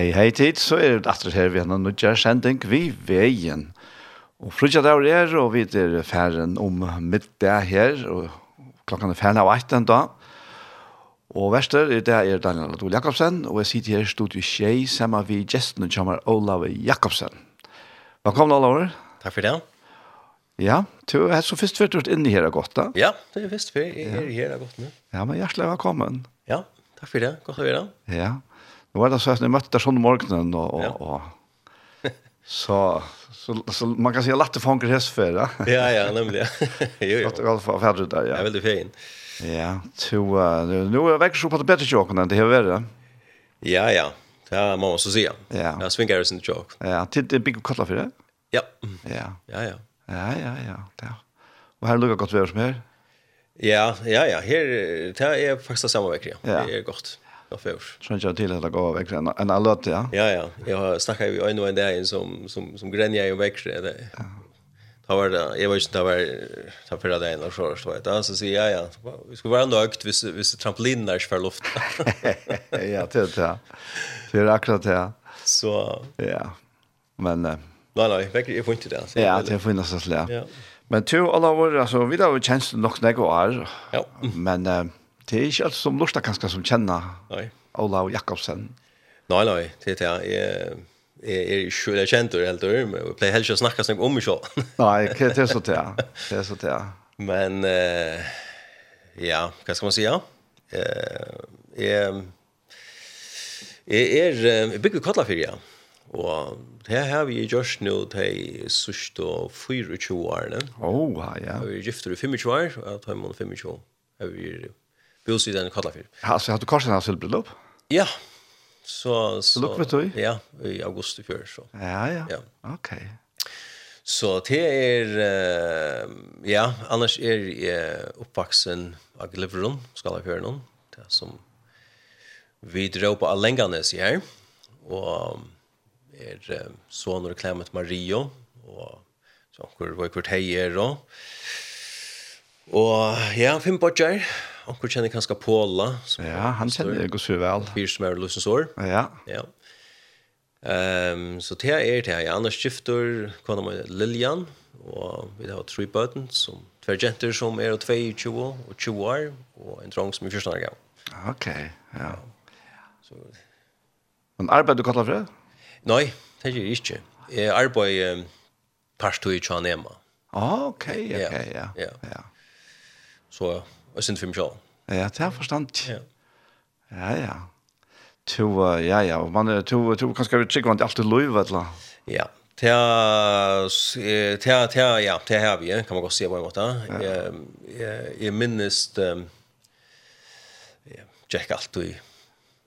Hei, hei tid, så er det atter her vi har noen nødja sending vi veien. Og frutja der er, og vi er ferden om middag her, og klokken er ferden av eiten da. Og verster, det er Daniel Adol Jakobsen, og jeg sitter her i studiet Kjei, sammen vi gjesten og kommer Olav Jakobsen. Velkommen, Olav. Takk for det. Ja, du er så først vært i her og godt da. Ja, det er først vært inne her og godt nå. Ja, men hjertelig velkommen. Ja, takk for det. Godt å være. Ja, Nu var det så att ni mötte sån morgonen och och, och så så så man kan säga latte fångar hästfärd. ja ja, nämligen. jo jo. Att allt för färd där ja. Ja, väldigt fint. Ja, så nu är växer så på det bättre jocken än det här värre. Ja ja. Det må man måste se. Ja. Jag svinger sin joke. Ja, til det bygger kottla för det. Ja. Ja. Ja ja. Ja ja ja. Ja. Och här lukker gott väder som här. Ja, ja ja, här det är det samme vekker, Ja. Det är gott. Jag förs. Så jag till att gå väck en en allt ja. Ja ja, jag har snackat ju en och en där som som som grenjer i väck det. Ja. Då var det jag vet inte det var ta förra en och så så vet jag så säger jag ja, vi ska vara nökt vis vis trampolin där för luft. ja, det ja. Det är akkurat det. Så ja. Men nej nej, väck jag får inte det. Ja, det får inte så slä. Ja. Men tur alla var alltså vi har ju chans nog några år. Ja. Men Det er ikke alt som lustar kanskje som kjenner nei. Olav Jakobsen. Nei, nei, Det er det. Jeg, jeg er ikke ju kjent det helt ur. Jeg pleier helst att snacka snägg om meg selv. nei, det er så til, ja. Det er så til, ja. Men, eh, ja, hva skal man säga? Eh, jag, jeg er, jeg bygger Kotlafyr, ja. Og det har vi gjort nå til sørst og 24 årene. Åh, oh, ja. Vi er gifter i 25 år, og jeg tar med 25 år. Jeg er bosiden i Kallafyr. Ja, så hadde du korsen av Sølbrød opp? Ja, så... så Lukk vet du? Ja, i august i fjør, så. Ja, ja, ja. ok. Så det er, uh, ja, annars er jeg oppvaksen av Glivron, skal jeg høre noen, det er som vi drar på Alenganes i her, og er uh, sånne reklamet Mario, og så hvor vi har vært heier og Og ja, fem bortjer. Onkel kjenner kanskje Paula. Som Ja, han kjenner jeg også vel. Fyrs som er løsens år. Ja. Ja. Um, så det er det. Jeg annars skifter kona med Lilian. og vi har tre bøten, som tver jenter som er 22 og 20 år, og en trång som er 14 år gav. Ok, ja. Så. Men arbeider du kallar for det? Nei, det gjør jeg ikke. Jeg arbeider um, parstøy i Tjanema. Ah, ok, ok, ja. Ja, ja. ja så jeg synes film själv. Ja, det er forstand. Ja. Ja, ja. To, ja, ja, og man er to, to kanskje vi tjekker vant alltid lov, vet du? Ja, det er, det ja, det her vi, kan man godt se på en måte. Jeg, jeg, jeg minnes, um, jeg tjekker alltid,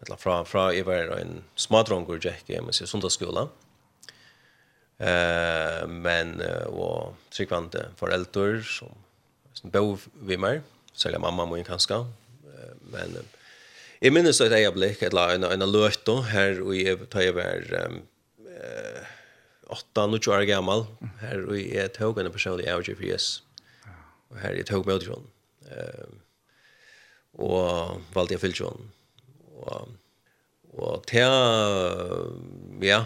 eller fra, fra jeg var en smadronger tjekker, men jeg sundagsskola. Uh, men, og tryggvante foreldre som som bo vi mer, særlig mamma min kanskje. Men jeg minnes et øyeblikk, et la en, en løte her, og jeg tar jeg var um, 8-9 år gammel, her og jeg tog en personlig avgjør for yes. Og her jeg tog med utgrunnen. Um, og valgte jeg fylgrunnen. Og, og til, ja,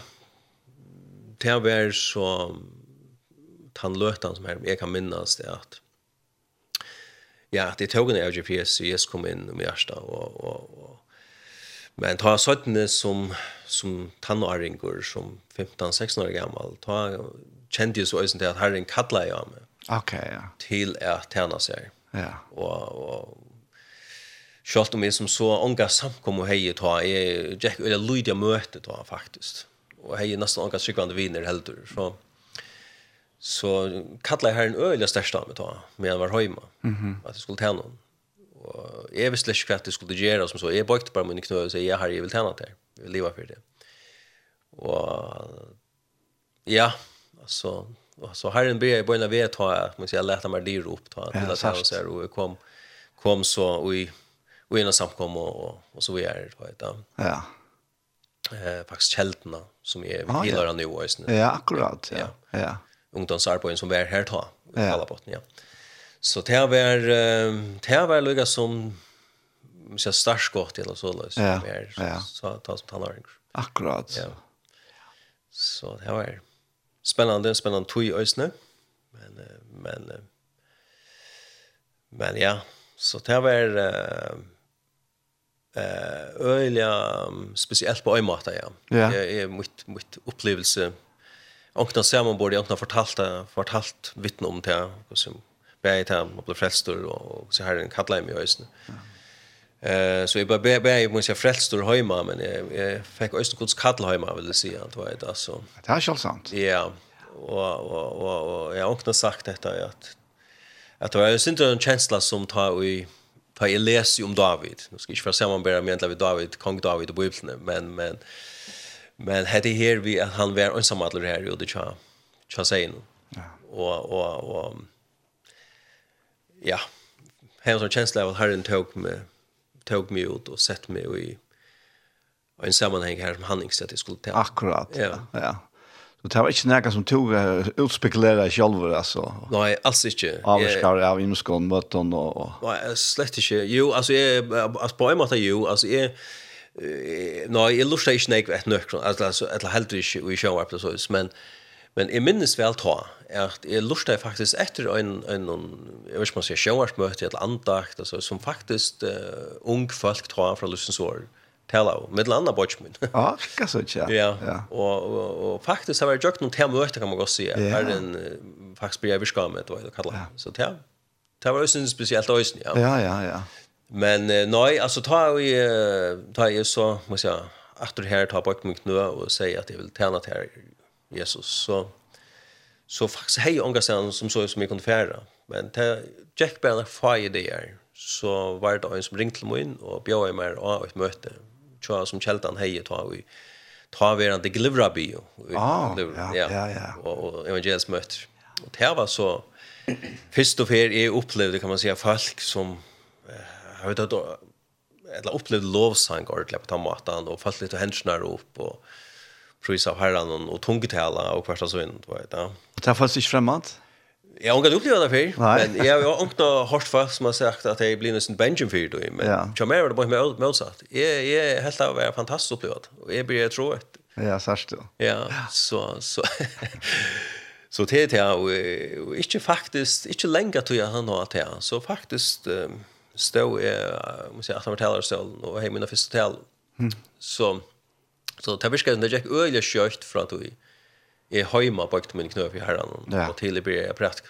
til å være så han løtan som her, jeg kan minnas det at ja, det tog en GPS så jag kom in med hjärta och och och men ta sådne som som tonåringar som 15-16 år gammal ta kände ju så ösen det att herren kallade jag mig. Okej, ja. Till att tjäna sig. Ja. Och och Sjalt om jeg som så unga samkom og hei ta, jeg gikk eller lydig møte ta faktisk. Og hei nesten unga sykvande viner heldur. Så, så kallade herren öliga största med ta med han var hemma mm -hmm. att det skulle tjäna och jag visste inte vad det skulle göra som så jag bökte bara min knö och sa jag har jag vill tjäna där jag vill leva för det och ja alltså så herren ber jag på en vet ha måste jag lätta mig dyr upp ta till att han säger och kom kom så och i och innan samkom och och så vi är det ja eh faktiskt kältna som är vi gillar nu och Ja, akkurat. Ja. Ja. ja ungdomsarbeid som var her ta i ja. Kalabotten, ja. Så det var det har vært lukket som så starkt gott eller så løs, Ja. ja. Så ta som talar. Akkurat. Ja. Så det var spännande, spännande tog i ösne. Men men men ja, så det har eh uh, öliga speciellt på ömata ja. ja. Det är mitt mitt upplevelse Onkna sammanbord, jag har fortalt, fortalt vittne om det och som bäi det och man blir frälstor och så här den kallar mig ösn. Eh så jag bara bäi måste jag frälstor hemma men jag fick ösn kuds kalla hemma vill det säga att vad det alltså. Det är själv sant. Ja. Och och och och jag har också sagt detta att att det är synd en känsla som tar i på i läs om David. Nu ska jag inte för sammanbära med David, kung David och Bibeln men men Men hade här vi att han var ensam alla här och det tja. Tja säger nu. Ja. Och och och ja. Här som känsla av att Herren tog mig tog mig ut och sett mig i en sammanhang här som han inte att det skulle ta. Akkurat. Ja. ja. Så det var inte något som tog utspekulera själva alltså. Nej, alls inte. Avskar av inskån möten och... Nej, slett inte. Jo, alltså jag... På en måte jo, alltså jag nej, jag lustar ikke nek vet nök altså altså eller helt ikke vi show up så men men i minnes vel ta at jeg lustar faktisk etter en en jeg vet inte man ska show up möte eller andakt altså som faktisk uh, ung folk tar från lusensor tala om med landa botchmen. Ja, kanske så ja. Ja. og og och faktiskt har jag gjort noen tema møte kan man godt gå se. Är den faktisk blir jeg viskar med det kallar. Så det det var ju spesielt ösen, ja. Ja, ja, ja. Men eh, nej, alltså ta vi ta ju så måste jag etter her ta bort mig nu och säga att jag vill tjäna till Jesus så så faktiskt hei unga sen som så som jeg kunne färra. Men til Jack Bell det her, så var det en som ringte mig in och bjöd mig av ett möte. Tja, som kältan hej ta vi ta vi en delivery bio. Ja, ja, ja. Och evangelisk möte. Och det var så først og för är upplevde kan man säga folk som jag vet att eller upplevde lovsang ordentlig på tomaten och litt lite hensjoner upp och prøys av herran och tungetala och av så du vet ja. Det er faktisk ikke framåt. Jag har ikke upplevt det för, men jag har ikke hørt folk som har sagt att jag blir nesten Benjamin för det, men jag mer det bare med Jeg, jeg är helt av är fantastiskt opplevd, och jag blir tror att Ja, du. Ja, så så så det är det och inte faktiskt inte längre tror jag han har det. Så faktiskt um, stå är måste jag att man talar så och hem mina första tal. Så så det viskar det jag öliga kött från att vi är hemma på ett min knöp i herran och till blir jag prätt.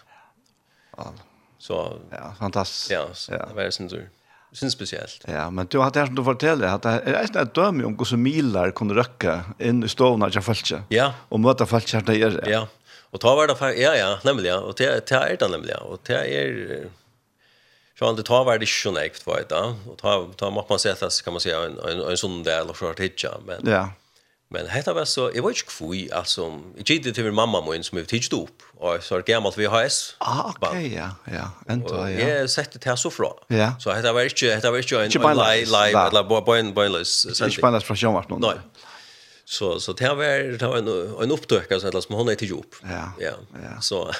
Ja. Så ja, fantastiskt. Ja, det var sen så syns speciellt. Ja, men du har det som du fortällde att det är nästan ett döme om hur så milar kunde röcka in i stovna jag falska. Ja. Och möta falska där. Ja. Och ta var det ja ja, nämligen och det det är det nämligen och det är Så det tar var det ju näkt vad det och ta ta måste man sätta så kan man säga en en, en sån del och så att men Ja. Men hetta var så jag var ju kvui alltså jag gick till min mamma min som jag tidigt upp och så är gammalt VHS. Ah okej ja ja ändå ja. Jag sätter det här så fra. Ja. Så hetta var inte hetta var inte en live live eller bara bara bara så. Inte bara från Jean Martin. Nej. Så så det var det var en en upptäckelse eller som hon är till jobb. Ja. Ja. Så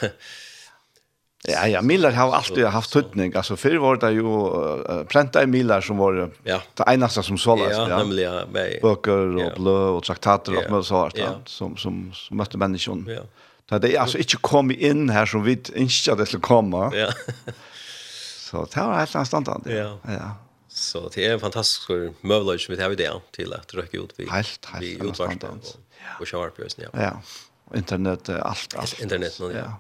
Ja, ja, milar har alltid haft tutning. Alltså förr var det ju uh, prenta i milar som var ja. det enaste som sålades. Ja, ja. nämligen. Ja. Böcker och blö och traktater och allt sånt ja. som, som, som mötte människan. Ja. Det är alltså inte kommit in här som vi inte hade skulle komma. Ja. så det var helt anståndande. Ja. ja. Så det är en fantastisk möjlighet som vi har det till att röka ut vid, helt, helt vid utvarstånd och, och, och ja. ja. Internet, allt. allt. Internet, ja. ja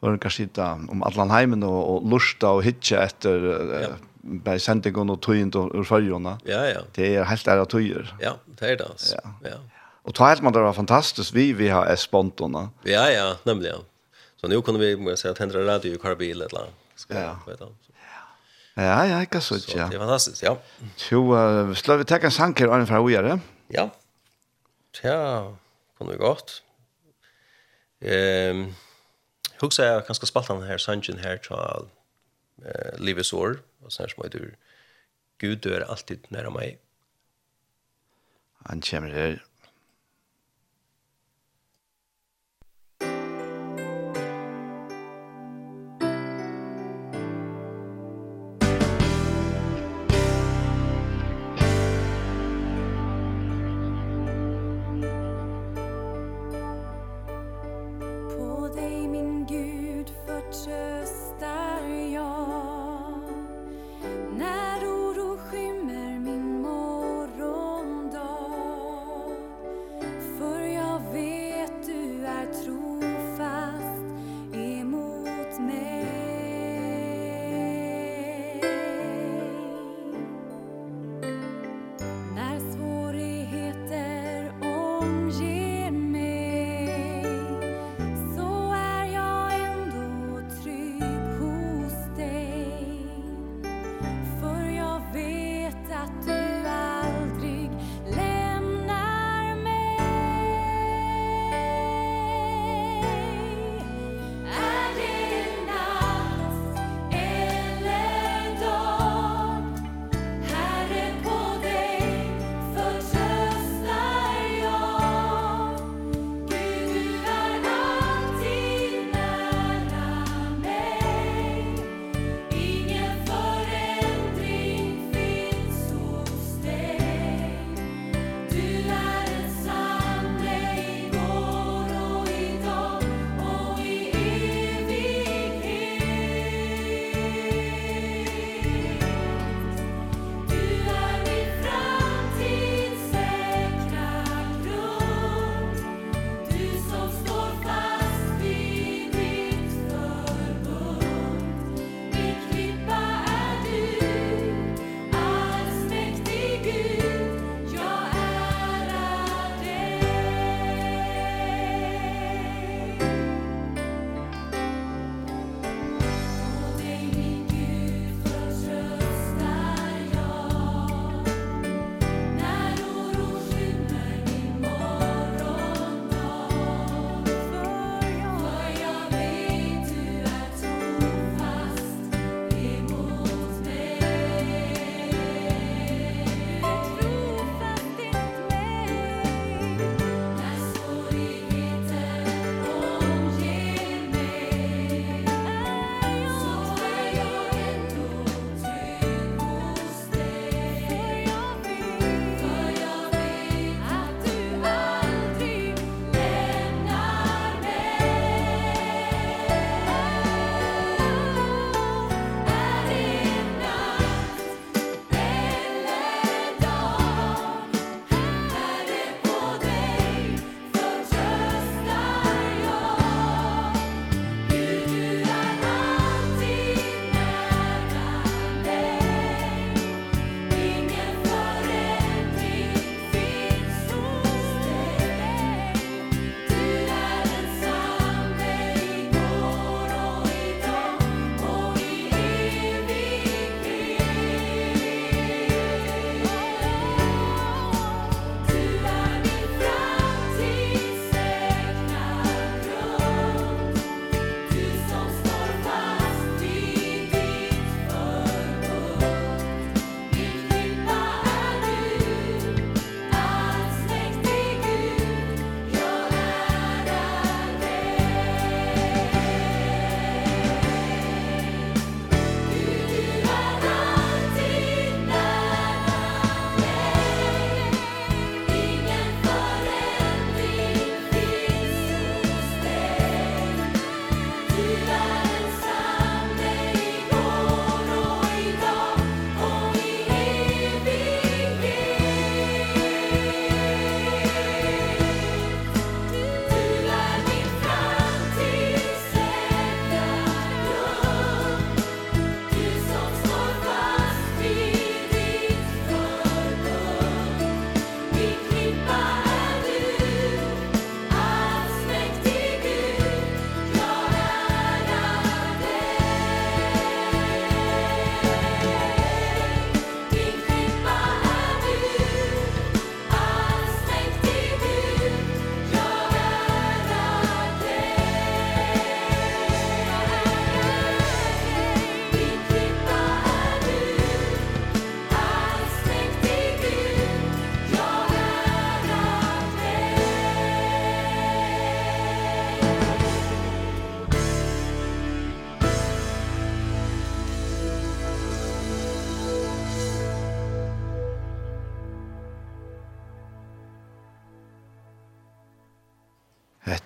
för att sitta om allan heimen och, och lusta och hitcha efter ja. bei sendingen og tøyen og følgjene. Ja, ja. Det er helt ære tøyer. Ja, det er det. Altså. Ja. ja. Og ta helt man det var fantastisk, vi, vi har espontona. Ja, ja, nemlig, ja. Så nu kunne vi, må jeg si, tendre radio i karbil eller annet. Ja. Ja, ja, ikke så, ja. Så det er fantastisk, ja. Jo, uh, slår vi takke en sang her, Arne fra Ojere? Ja. Ja, kunne vi godt. Ehm... Um, Hugsa jag kanske spalta den här sanjen här till eh Livets år och sen som du Gud dör alltid nära mig. Han kommer här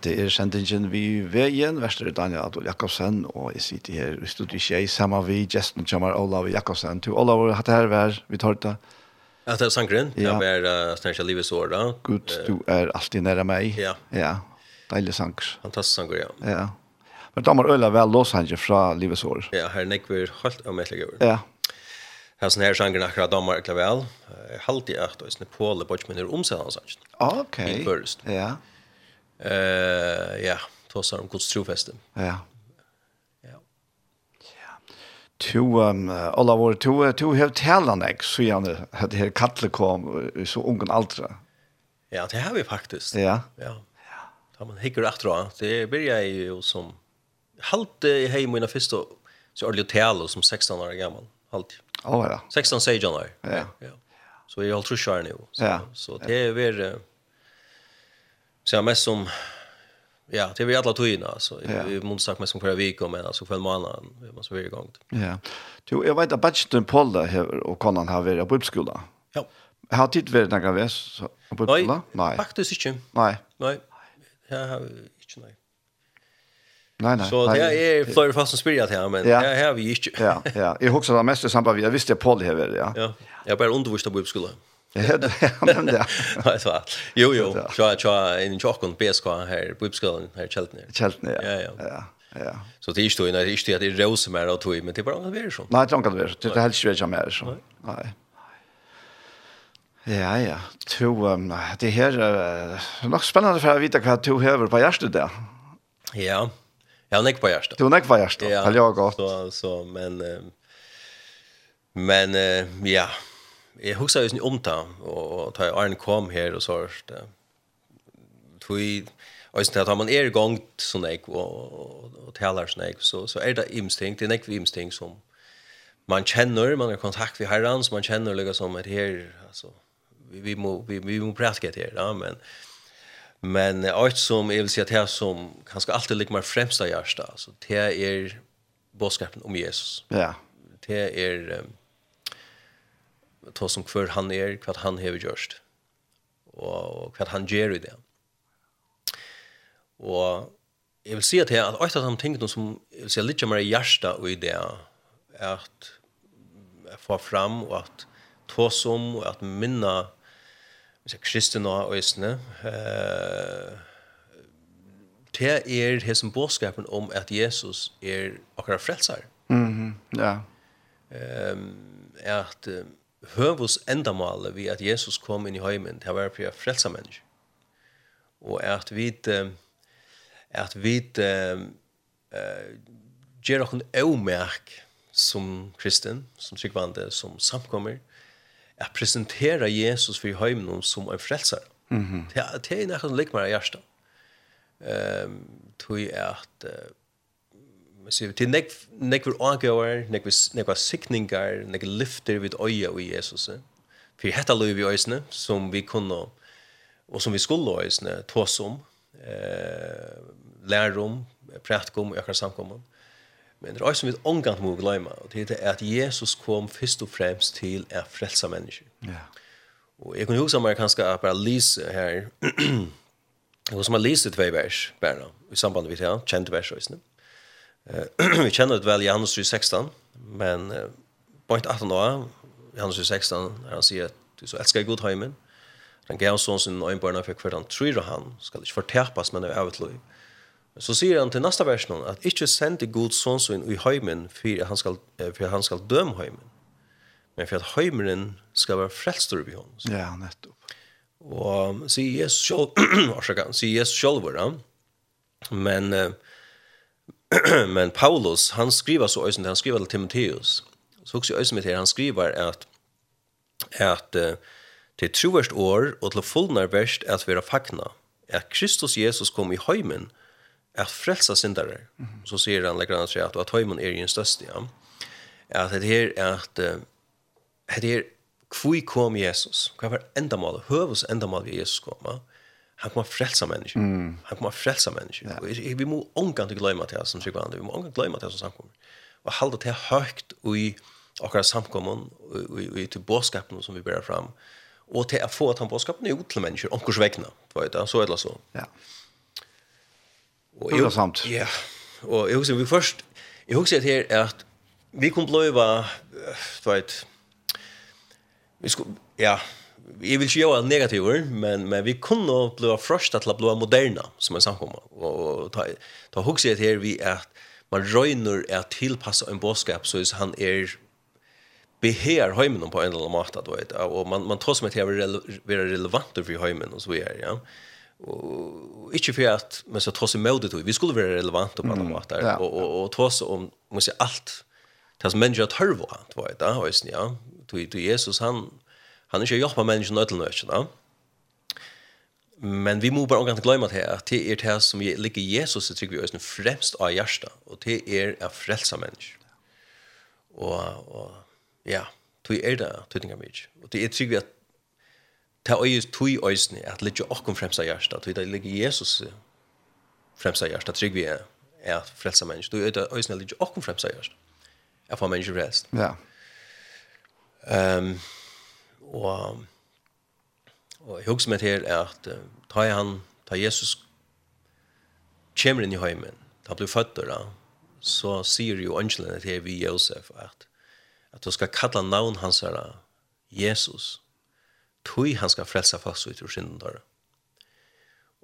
Hette er sendingen vi veien, verster Daniel Adol Jakobsen, og jeg sitter her i studiet tjei, sammen vi, gesten kommer Olav Jakobsen. Til Olav, hatt det her vær, vi tar det. Ja, det er sangren, ja. jeg er uh, snart livets år da. Gud, du er alltid nære meg. Ja. Ja, deilig sanger. Fantastisk sanger, ja. Ja. Men damer øyla vel låsanger fra livets år. Ja, her nekver helt av mettelig over. Ja. Her sånn her sangren akkurat damer øyla vel. Halvtid er det, og sånn på alle bort minner omsett hans. Ok. I. Ja. Ja. Eh ja, tossar om Guds trofeste. Ja. Ja. Ja. To um alla våra tu to have talent ex så jag hade det kalle kom så ungen äldre. Ja, det har vi faktiskt. Ja. Ja. Ja, man hickar efter det börjar ju som halt i hem mina första så ordentligt tala som 16 år gammal. Halt. Ja, ja. 16 säger jag. Ja. Ja. Så jag har tror jag nu. Så så det är väl Så jag mest som ja, det vi alla tog alltså. Ja. Vi måste sagt mest som förra veckan men alltså för en vi måste vara igång. Ja. Du jag vet att Badgeton Paul här och konan har varit på uppskola. Ja. Har tid varit några väs på uppskola? Nej. Faktiskt inte. Nej. Nej. Jag har inte nej. Nej nej. Så det är flera fast som spelat här men ja. här har vi inte. ja, ja. Jag huxar det mest i samband med jag visste Paul här ja. Ja. Jag bara av på Ja, det. Nej så. Jo jo, så jag tror in chocken BSK här på uppskolan här i Cheltenham. Cheltenham. Ja ja. Ja. Ja. Så det är ju när det är ju att det rosa mer och tog men det bara kan vara så. Nej, det kan vara så. Det helst ju inte mer så. Nej. Ja, ja. To, um, det her er uh, nok spennende for å vite hva to hever på hjertet der. Ja, jeg har nekk på hjertet. Du har nekk på hjertet, ja. har jeg godt. Så, så, men, uh, men uh, ja, jeg husker jo om det, og da Arne kom her og så, det, tog Og så tar man er i gang sånn jeg, og, og, taler sånn jeg, så, så er det imsting, det er nekve imsting som man kjenner, man har kontakt med herren, så man kjenner liksom at her, altså, vi, vi må, vi, vi må prate det her, ja, men, men alt som, jeg vil si at det som kanskje alltid ligger mer fremst av hjertet, altså, det er bådskapen om Jesus. Ja. Det er, um, ta som kvar han är, vad han har gjort. Och, och vad han gör i det. Och jag vill säga till er att ett av de ting som jag vill säga lite mer i hjärsta och i det är att få fram och att ta som och att minna hvis jeg kristen og øsne, eh, det er det som bådskapen om at Jesus er akkurat frelser. Mm -hmm. Ja. Um, at uh, høvus endamålet vi at Jesus kom inn i heimen, det var for å frelse mennesker. Og at vi at vi eh gjør noen avmerk som kristen, som tryggvande, som samkommer, at presentera Jesus for heimen som en frelser. Mm -hmm. Det er noe som ligger meg i hjertet. Um, tog at uh, ser til nek nek vir angåar, nek vir nek var sikningar, nek lyfter vid öja við Jesus. för detta lov vi ösne som vi kunde och som vi skulle ösne ta som eh lärrum prætkum och akkar samkomman. Men det är som vi ångant må glömma och det är att Jesus kom först och främst till att frälsa människor Ja. och jag kunde ju också kanskje kanske bara lise här Och som har läst det två vers, bare, i samband med det här, kjent vers, og. vi kjenner det vel i Johannes 16, men eh, på 18 år, Johannes 16, er han sier at du så elsker god heimen, han gav sånn sin øynbarna for hver han tror han, skal ikke fortepas, men er av et liv. Så sier han til neste versen at ikke sende god sånn sin i heimen for han skal, for han skal døme heimen, men for at heimeren skal være frelstor i hånden. Ja, nettopp. Og sier Jesus selv, sier Jesus selv, men eh, men Paulus, han skriver så øysen, han skriver til Timotheus. Så også øysen mitt her, han skriver at, at uh, til troverst år og til fullnar verst at vi er fagna, at Kristus Jesus kom i heimen at frelsa syndare. Mm -hmm. Så sier han lekkert annet at, at heimen er den største, ja. At det her er at, at det her, kvui kom Jesus? Hva var endamålet? Høves endamålet Jesus kom, ja han kommer frälsa människor. Mm. Han kommer frälsa människor. Ja. Och vi må ångan till glömma till som psykolog. Vi må ångan glömma till som samkommer. Och halda det högt och i akkurat samkommen och i till bådskapen som vi bär fram. Och till att få att han bådskapen är ut till människor. Omkors vägna. Vet du? Så eller så. Ja. Och jag, sant. Ja. Och jag husker vi först. Jag husker att här är att vi kom blöva. Du vet. Vi skulle. Ja jag vill ju vara negativt, men men vi kunne bli första til att bli moderna som en samkomma och ta ta huxet här vi att man røyner är tillpassa en boskap så att han är behär hemmen på en eller annan måte då vet och man man tar som att det är relevant för hemmen og så är ja. Och inte för att men så trots med det vi skulle vara relevant på andra og, och och och trots om måste allt tas människor att hörva att vara det ja du du Jesus han Han är ju hjälpa människan att lära sig, va? Men vi må bare inte glemme til at det er det som ligger Jesus i trygg vi ösen fremst av hjertet, og det er att frelse mennesker. Og, og ja, tog er det tydliga mycket. Og det er trygg vi at det er ju tog ösen at ligger och fremst av hjertet, tog Det ligger Jesus fremst av hjertet, trygg vid er at frälsa mennesker. Tog er det ösen ligger ligga fremst av hjertet, Jag får mennesker frelst. Ja. Ehm... Um, og og jeg husker meg til at uh, ta han, ta Jesus kommer inn i heimen, ta blir født da, så sier jo angelene til vi Josef at at du skal kalla navn hans her Jesus tog han skal frelsa fast ut ur synden der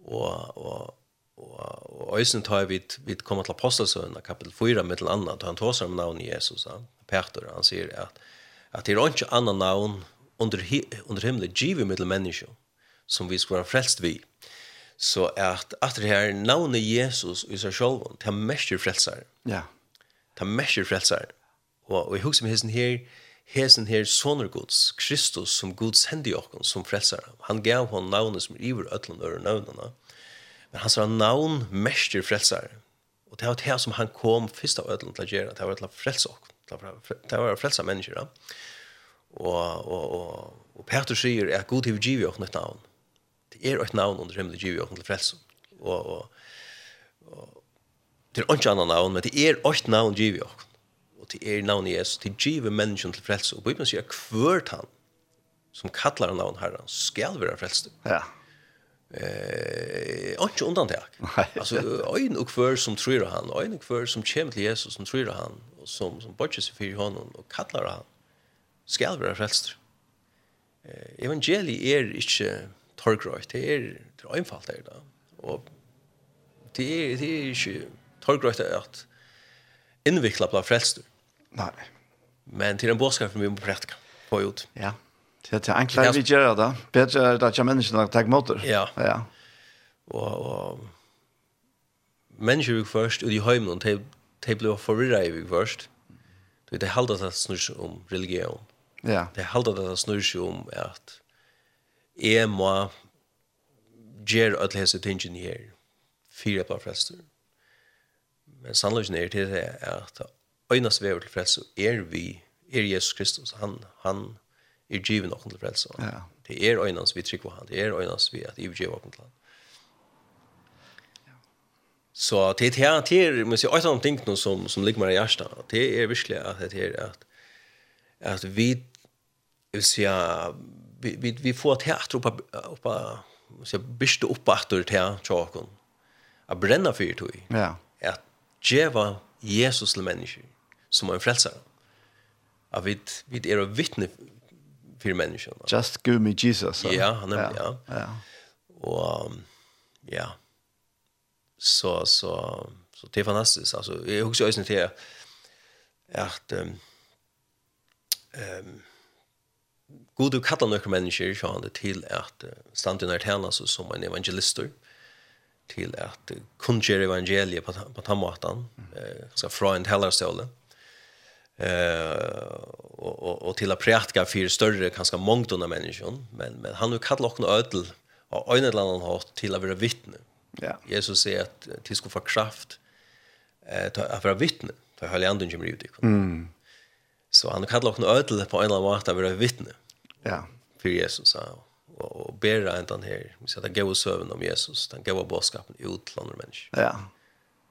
og og og og øysen tar vi vi kommer til apostelsønnen kapittel 4 med til annet han tar seg om navn Jesus han Peter han sier at at det er ikke annet navn under, under himmelen givet mittel mennesker som vi skal være frelst vi. Så at at det her navnet Jesus i seg selv, det er mest. Ja. ta er mest frelsar. Og, og jeg husker med hessen her, hesen her soner Guds, Kristus, som Gud sendte i som frelsar. Han gav hon navnet som iver øtlen øre navnene. Men han sa navn mest frelsar. Og det var det som han kom først av øtlen til å gjøre, det var til å frelse okken. Det var å frelse mennesker. Ja Og, og, og, og Peter sier at Gud har givet oss et navn. Det er et navn under himmelen givet oss til frelsu. Og, og, og det er ikke annet navn, men det er et navn givet oss. Og det er navn Jesus, det giver mennesken til frelse. Og Bibelen sier at hvert han som kallar navn herren skal være frelst. Ja. Eh, ikke undan det. altså, øyn og kvør som tror han, øyn og kvør som kommer til Jesus som tror han, og som, som bodger seg for hånden og kallar han, skal være frelst. Eh, Evangeliet er ikke torgrøyt, det er det er einfalt her da. Og det er, det er ikke torgrøyt at innvikla blant frelster. Nei. Men til en bådskap vi må prætka på ut. Ja, det er enklere vi gjør det. Bedre er det ikke menneskene å tar måter. Ja. ja. Og, og mennesker vi først, og de høymene, de, de ble forvirret i vi først. Det er halda det snurs om religion. Ja. Det halda det snur sig om at jeg må gjøre alle hese tingene her fire på frelser. Men sannløsene er til det at øynest vever til frelser er vi, er Jesus Kristus, han, han er givet noen til frelser. Ja. Det er øynest vi trykker på han, det er øynest vi at vi gjør noen til han. Så det här det är men så åter ting som som ligger mig i hjärtat. Det är verkligen att det är att att vi vill säga vi vi, vi får teater uppe uppa så bist uppa uppe åter till tjocken. Att bränna för dig. Ja. Att geva Jesus till människor som en frälsare. Att vi vi är vittne för människorna. Just give me Jesus. Så. Ja, han är ja. Ja. Og Och ja. Så så så det är fantastiskt alltså jag också ösnet här att ehm um, ehm um, God du kallar några människor så han det till att stanna när tjänar så som en evangelister till att kunna evangeliet på på tammatan eh fra från Hellerstolen eh och och och till att prätka för större kanske mångt under människor men men han har kallat också ödel och en eller annan har till att vara vittne. Ja. Jesus säger att till ska få kraft eh ta att vara vittne för heliga anden kommer ut. Mm. Så han kallar också ödel på en eller annan måte att vara vittne. Mm Ja. För Jesus sa och, och bära inte han här. Vi sätter gå och sövna om Jesus. Den gå och bådskapen ut till andra människor. Ja.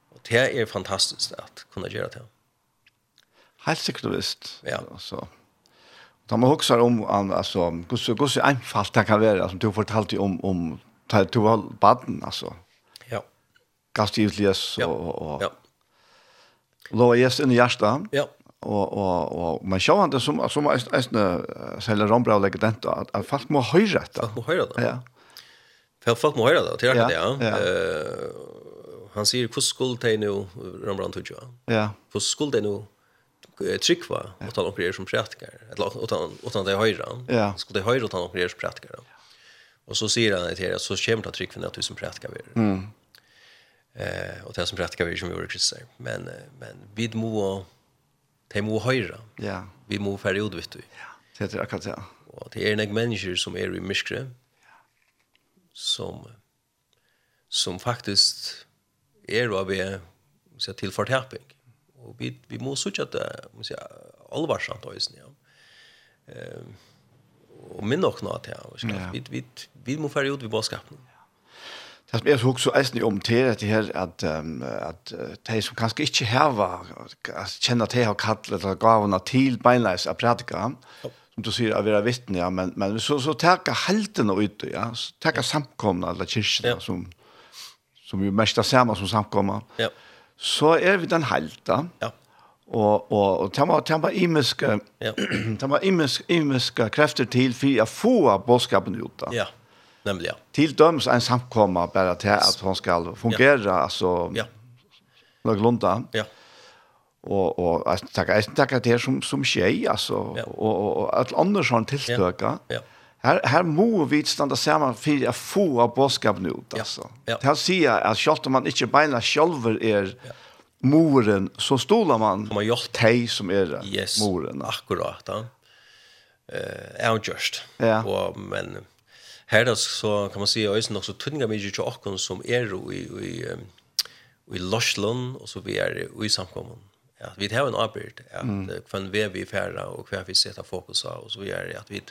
Och det är fantastiskt att kunna göra det. Helt sikkert visst. Ja. Så. Da man också om alltså hur så hur så det kan være, som du fortalte om om du var baden, altså. Ja. Gastivlias og, og. Ja. Lå jeg gjest inn i hjärta. Ja og og og man ser han som som är säljer rombra och lägger dent at folk må höra det. Folk må höra det. Ja. För folk må höra det. Det är det ja. Eh han sier hur skuld det nu rombra tog jag. Ja. Hur skuld det nu tryckva och tala om grejer som praktiker. Eller utan utan det höra. Ja. Skulle det höra utan om grejer som praktiker. Och så säger han det här så kämpar tryckven att du som praktiker. Mm. Eh och det som praktiker vi som gjorde kristna. Men men vid må de må høyre. Ja. Vi må færre ut, vet du. Ja, det er akkurat det. Og det er nek mennesker som er i myskre, ja. som, som faktisk er av det til fortæping. Og vi, vi må sørge at det er alvarsamt øyne, ja. Um, og minn okna til, ja. Vi, vi, vi må færre ut ved bådskapen. Ja Det som jeg så eisen om til det her, at, um, at de som kanskje ikke hever, kjenner til å kalle eller gavene til beinleis av prædika, som du sier, av være vittne, ja, men, men så, så teka heltene ut, ja, så teka samkomna, eller kyrkene, ja. som, som jo mest er samme som samkomna, ja. så er vi den helta, ja. og, og, og det var, det var imiske, ja. det var imiske, imiske krefter til for å få bådskapen ut da. Ja, ja Nämligen. Till döms en samkomma bara till att hon ska fungera ja. alltså. Ja. Några lunda. Ja. Och och att tacka tacka det som som tjej alltså ja. och och att andra sån tilltöka. Ja. ja. Här här må vi stanna samman för att få av boskap nu alltså. Ja. Det ser jag att själva man inte beina själva är er, ja moren så stolar man man gjort tej som är er yes, moren akkurat ja. eh är just ja. och men här så kan man säga är det också tunga mycket till och som är i i i Loslon och så vi är i samkommun. Ja, vi har en arbete att mm. kvann vi vi färra och kvar vi sätta fokus på och så vi är att vi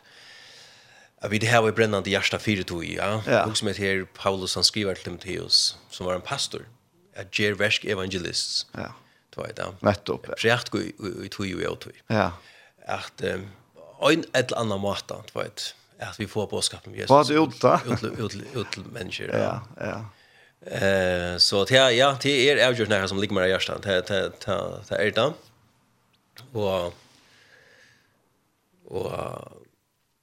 Jag vi har här var brännande hjärsta fyrt och ja. ja. Och som heter Paulus han skriver till Timotheus som var en pastor. Att ger värsk evangelist. Ja. Det var det. Nettopp. Prækt gå i tog jo jag tog. Ja. Att en eller annan måte, det var att vi får påskapen med Jesus. Vad ut då? Ut ut ut människor. Ja, ja. Eh så att ja, ja, det är avgjort när som ligger med hjärtan. Det det det är det. Och och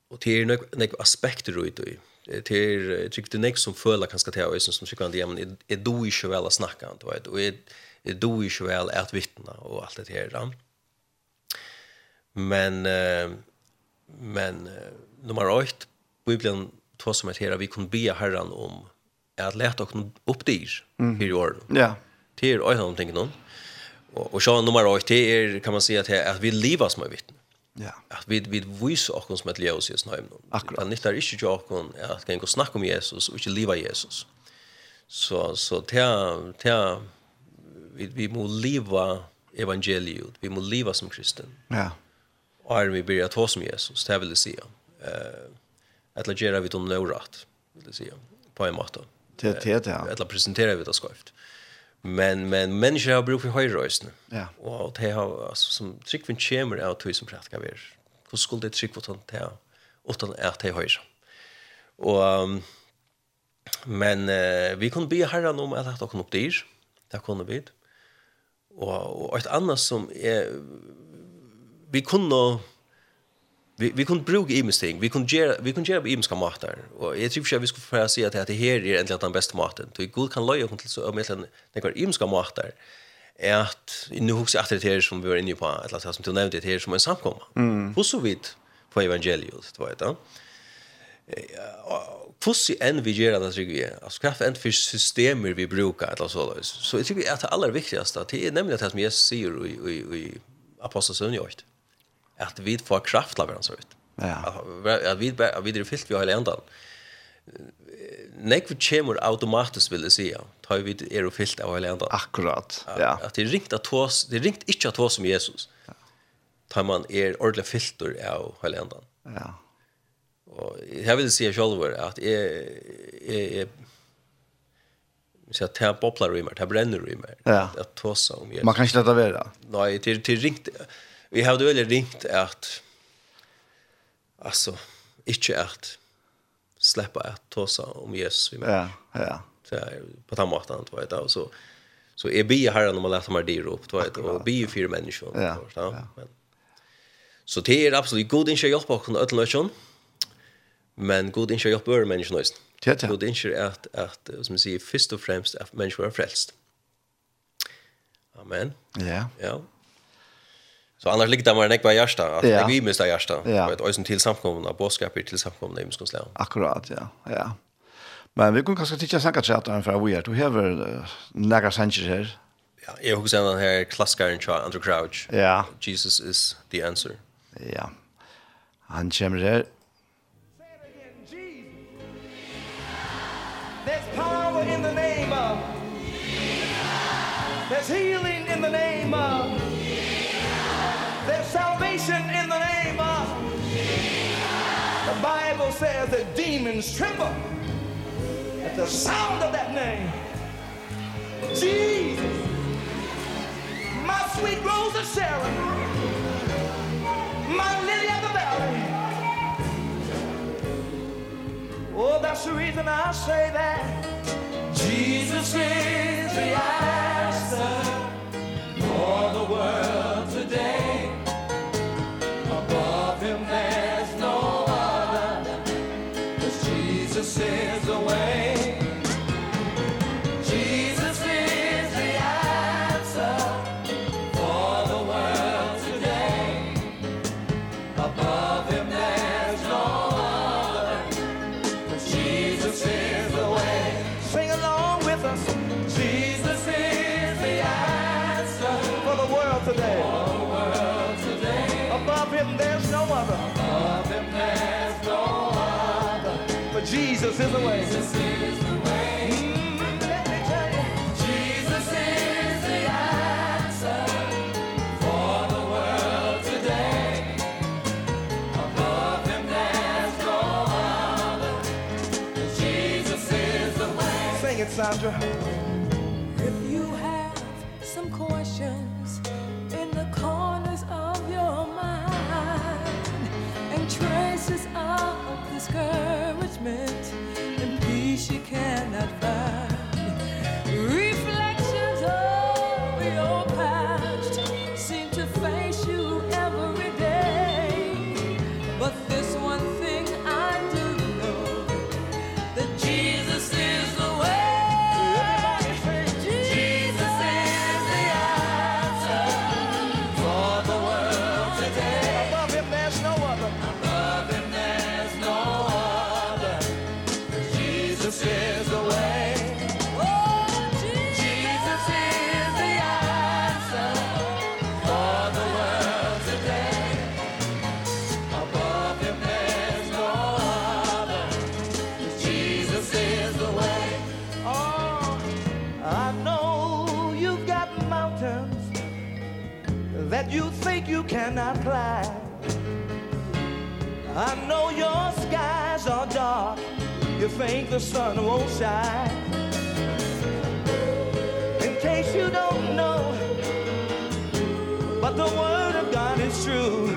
och det är några aspekter ut i. Det är tycker det som fölar kanske till och som tycker att jamen är du ju väl att snacka inte vet och är du ju väl att vittna och allt det här. Men men nummer 8, Bibelen tog som ett här, vi kunde be Herren om att lätta oss upp dyr mm. i åren. Ja. Det är ett någonting någon. Och, och så nummer 8, det är, kan man säga att, att vi lever som är vittne. Ja. Att vi vi visar också som ett ljus i snöm. Akkurat. Det är inte jag kan att kan gå snacka om Jesus och inte leva Jesus. Så så ta ta vi vi må leva evangeliet. Vi må leva som kristen. Ja. Och vi börjar ta som Jesus, det vill säga eh eller lägga vi dem lovrat vill det säga på en måte. Det det ja. Eller presentera vi det skoft. Men men människor har bruk för höjrösten. Ja. Och det har alltså som tryckvin kemer av som praktiska vi. Hur skulle det tryck vart tant här utan är det höjs. Och men eh, vi kunde be herran om att ta kunde upp det. Där kunde vi. Och och ett annat som är vi kunde vi vi kunde bruka imsting vi kunde göra vi kunde göra imska matar och jag tycker att vi skulle försöka se att det här är egentligen den bästa maten så god kan löja till så om egentligen det går imska matar är att nu hooks efter det här som vi var inne på att låta som du nämnde det här som en samkomma mm. hur så vid på evangeliet det var det Fussi enn vi gör det tycker jag. Alltså kraft enn för systemer vi brukar eller så där. Så jag tycker att det allra viktigaste det är nämligen det som Jesus ser i i i Apostlagärningarna att vi får kraft av varandra så ut. Ja. Att vi att vi det fyllt vi har hela ändan. Nek vi kommer automatiskt vill det säga. Da vi det fyllt av hela ändan. Akkurat. Ja. Att det ringt att oss, det ringt inte att oss som Jesus. Ja. Tar man er ordla fyllt av hela ändan. Ja. Och jag vill säga at att är är så att här bopplar i mig, här bränner i mig. Ja. Att tåsa om Jesus. Man kan inte låta vara. Nej, till, till ringt, Vi har det veldig ringt at altså, ikke at släppa att tosa om Jesus vi med. Ja, ja. Så på den måten antar jag så så är bi här när man läser mer dyr upp då vet och bi för människor ja, ja. Men så det är absolut god inte hjälp på kon öll lösjon. Men god inte hjälp över människor nästan. Ja, ja. God inte att att som man säger först och främst att människor är frälst. Amen. Ja. Ja. Så annars ligger det mer enn ekva hjärsta, at ja. vi missar hjärsta. Ja. Vet, och sen till samkomna, bådskaper til samkomna i muskons. Akkurat, ja. ja. Men vi kunne kanskje titta sanka chatta för vi är. Du uh, några sanger her. Ja, jag husar den her klassikern chat Andrew crouch. Ja. Jesus is the answer. Ja. Han kommer här says that demons tremble at the sound of that name. Jesus, my sweet rose of Sharon, my lily of the valley. Oh, that's the reason I say that. Jesus is the answer for the world today. Jesus is the way. Jesus is the way. Let me tell you. Jesus is the answer for the world today. Above him there's no other. Jesus is the way. Sing it, Sandra. If you have some questions in the corners of your mind and traces of discouragement cannot you think the sun won't shine. In case you don't know but the word of God is true.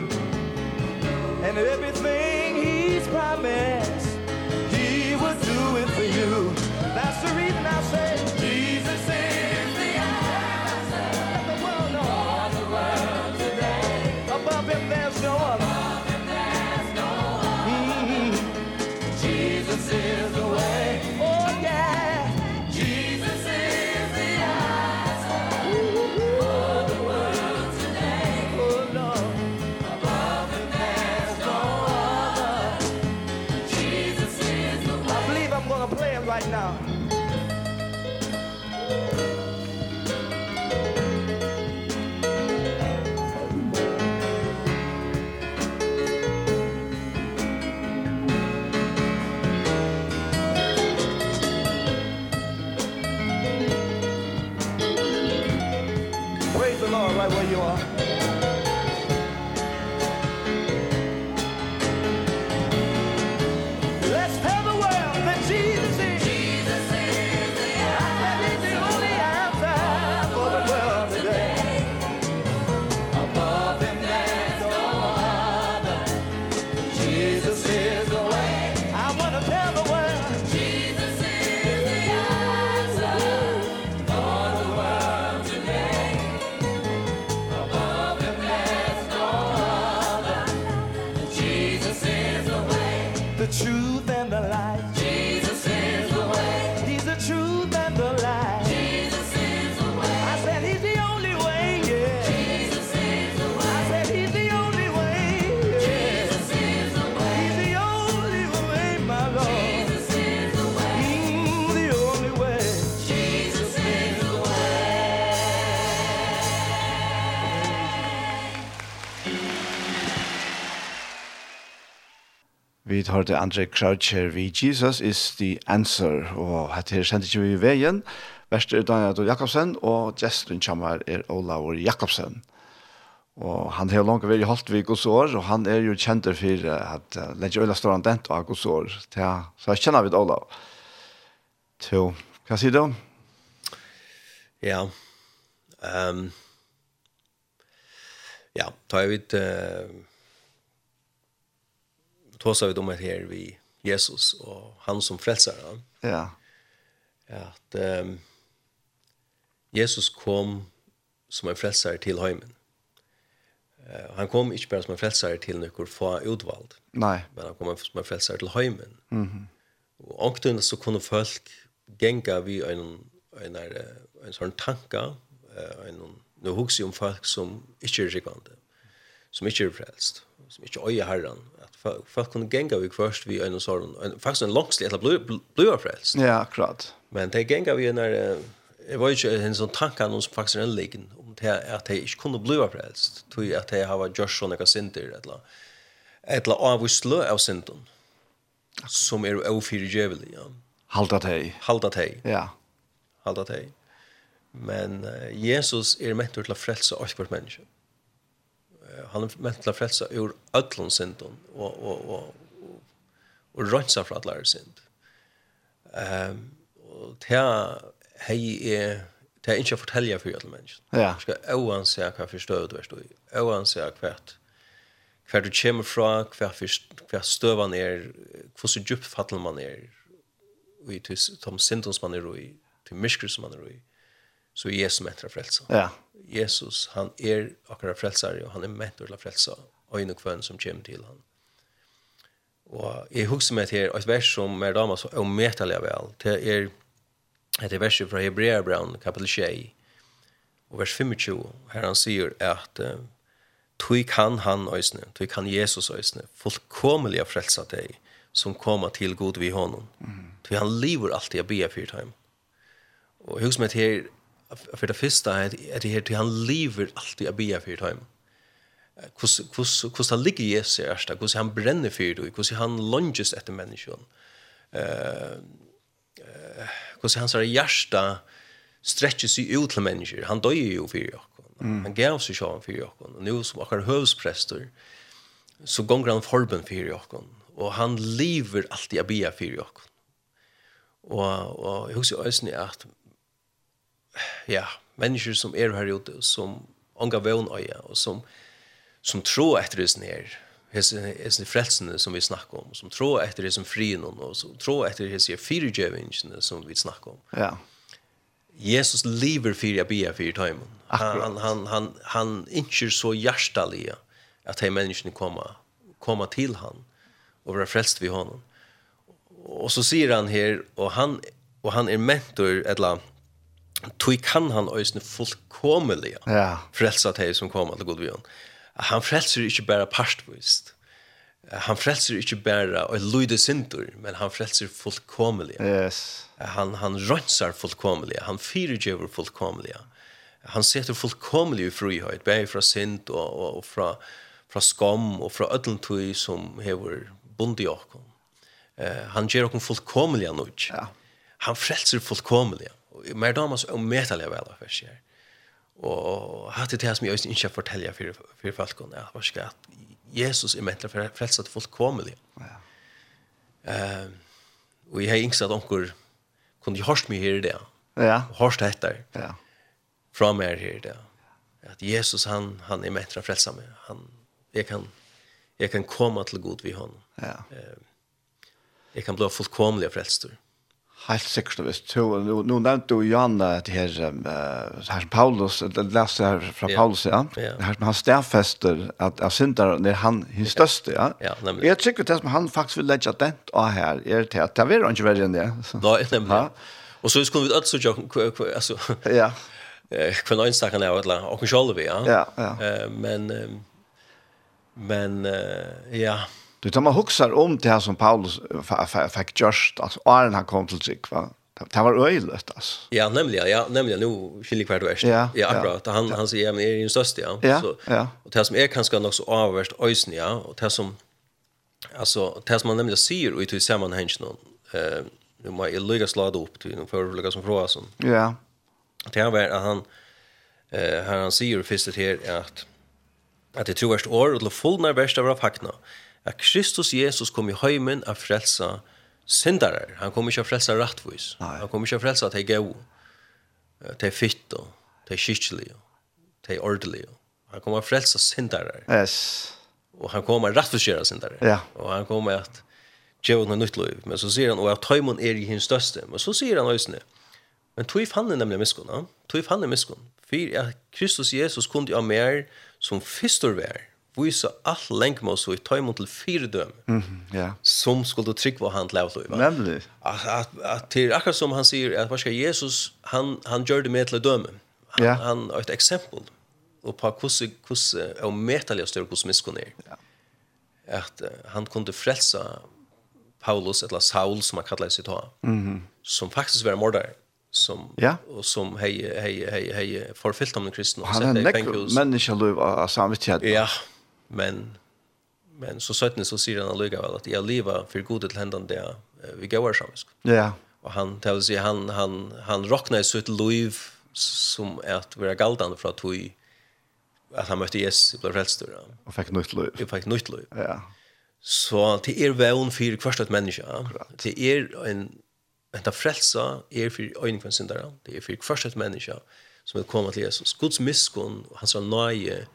And everything he's promised he will do it for you. That's the reason I say Jesus is the answer. Let the world know the world today. Above him there's no other. hørte Andre Croucher vi Jesus is the answer, og hette her sendte vi i veien, Verst er Daniel Jakobsen, og gesten kommer er Olaur Jakobsen. Og han har langt vært i Holtvig hos år, og han er jo kjent for at uh, Lenge Øyla står han dent av hos år. Ja, så jeg kjenner vidt Olav. Så, hva sier du? Ja, um, ja, tar jeg vidt... Uh, tåsar vi om det här vi Jesus och han som frälsar han. Ja. Att um, Jesus kom som en frälsare till hemmen. Uh, han kom inte bara som en frälsare till några få utvald. Nej. Men han kom som en frälsare till hemmen. Mhm. Och omkring så kunde folk gänga vid en en en sån tanka en nu hugsi om folk som inte är rikande som inte är frälst som inte öja herran folk kunne genga vi først vi en sånn, en, faktisk en langslig etter blua frelst. Ja, akkurat. Men det genga vi en er, jeg var ikke en sånn tanke noen som faktisk er enliggende om det at jeg ikke kunne blua frelst, tog at jeg har vært gjørs sånn jeg et eller annet, et eller annet av sinten, som er ofyrgjøvelig, ja. Halda teg. Halda teg. Ja. Halda teg. Men uh, Jesus er mentor til å frelse alt hvert menneske han er ment til å frelse ur ødlån synden og, og, og, og, och rönsa för alla synd. Um, og det här hej är det er ikke å fortelle for alle mennesker. Ja. Ska oanse hva for støv du er stå i. Oanse hva hva du kommer fra, hva for hva stövan er, kvart så djupt fattel man er, og i de syndens man er i, til myskere som man er i, så er Jesus Jesu metra frelsa. Ja. Jesus, han er akkurat frelsare, og han er ment til å frelsa øyne kvann som kommer til han. Og jeg husker meg til et vers som er damer så omettelig vel. Det er et vers fra Hebreabraun, kapitel 6, og vers 25, her han sier at «Tui kan han øysene, tui kan Jesus øysene, fullkomelig av frelsa deg, som kommer til god vi honom. Mm. Tui han lever alltid av bia fyrt heim. Og jeg husker meg til för det första är det här till han lever alltid att be för time. Kus kus kus han ligger i sig ärsta, kus han bränner för det, kus han lunges efter människan. Eh kus han så hjärta stretcher sig ut till människor. Han dör ju för jag. Han gav sig sjön för jag. Och nu som har hövspräster så gånger han förben för jag. Och han lever alltid att be för jag. Och och jag husker ösnen att ja, människor som är her ute som ångar vån öja och som som tror etter det her, hese frelsene som vi snackar om som tror etter det som frien och som tror etter det som som vi snackar om. Ja. Jesus lever för jag ber för time. Han han han han inte så hjärtaliga att de menneskene komma komma till han och være frälst vid honom. Och så säger han här och han och han är mentor eller tog kan han øyne fullkomelig ja. frelsa til som kommer til Godvion. Han frelser ikke bare parstvist. Han frelser ikke bare og lyder synder, men han frelser fullkomelig. Yes. Han, han rønser fullkomelig. Han fyrirgjøver fullkomelig. Han setter fullkomelig frihøyt, bare fra synd og, og, og fra, fra skam og fra ødelentøy som hever bond i åkken. Uh, han gjør åkken fullkomelig nødt. Ja. Han frelser fullkomelig. Ja mer damas och metaliga väl för sig. Och har det här som jag inte fortälja för för folk och vad ska att Jesus är mättare för frälsa att folk kommer Ja. Ehm och jag har inte att onkel kunde jag hörst mig här det. Ja. Hörst heter. Ja. Från mig här det. Att Jesus han han är mättare att frälsa mig. Han jag kan jag kan komma till god vid honom. Ja. Ehm jag kan bli fullkomlig frälstor. Helt sikkert og visst. Nå, nå nevnte jo Jan det her, um, her som Paulus, det leste her fra Paulus, ja. ja. Her som han stedfester at, at synderen er han, hans største, ja. ja nemlig. Jeg tykker det som han faktisk vil legge den av her, er til at det er ikke verre enn det. Da, er nemlig. Ja. Og så skulle vi alt så gjøre, altså, ja. hva en øynstakken er, eller, og kun selv vi, ja. Ja, ja. Men, men, ja, ja. Du tar man huxar om det här som Paulus fick just alltså Arn han kom till sig va. Det var öjligt alltså. Ja, nämligen, ja, nämligen nu skiljer kvart värst. Ja, ja, akkurat. Han han säger men är ju störst ja. ja så ja. och det som är kanske nog så avvärst öjsn ja och det som alltså det som man nämligen ser ut i sammanhang någon eh nu må jag lägga slada upp till någon förlägga som fråga som. Ja. Det här var att han eh här han säger först det här att att det tror värst år och fullnar värst av fakna at Kristus Jesus kom i heimen a frelsa syndarar. Han kom ikkje a frelsa rattvois. Han kom ikkje a frelsa at hei gau, at hei fitt, at hei kyrkjelig, at ordelig. Han kom a frelsa syndarar. Yes. Og han kom a rattvoisgjera syndarar. Ja. Og han kom at djevun har nytt liv. Men så sier han, og at heimen er i hins største. Men så sier han òsne, men tog fann er nemlig miskunn, tog fann er miskunn. Fyr, at Kristus Jesus kom til a mer som fyrstor vær, visa all länkmål så i tajmon till fyrdöm. Mm, ja. Yeah. Som skulle tryckva han till avlöv. Nemlig. Att, att, att till akkurat som han säger att vad ska Jesus, han, han gör det med till dömen. Han, ja. Yeah. han har ett exempel och på hur hur och mätaliga och större hur miskunn är. Ja. Att uh, han kunde frälsa Paulus eller Saul som han kallade sig då. Mm. Som faktiskt var mördare som ja. och som hej hej hej hej förfyllt om den kristna och sätter i fängelse. Men det ska lov av samvittighet. Ja men men så sötne så säger han alliga väl att jag lever för godet till händan där vi går samisk. Ja. Och han det vill säga han han han rocknar så ett liv som är att vara galdan för att vi att han mötte Jesus och blev frälst då. Och fick nytt liv. Och fick nytt liv. Ja. Så det er vän för kvarstad människa. Det er en Henta frelsa er för øyning for en syndara. Det er fyrir kvarstad menneska som vil koma til Jesus. Guds miskunn og hans nøye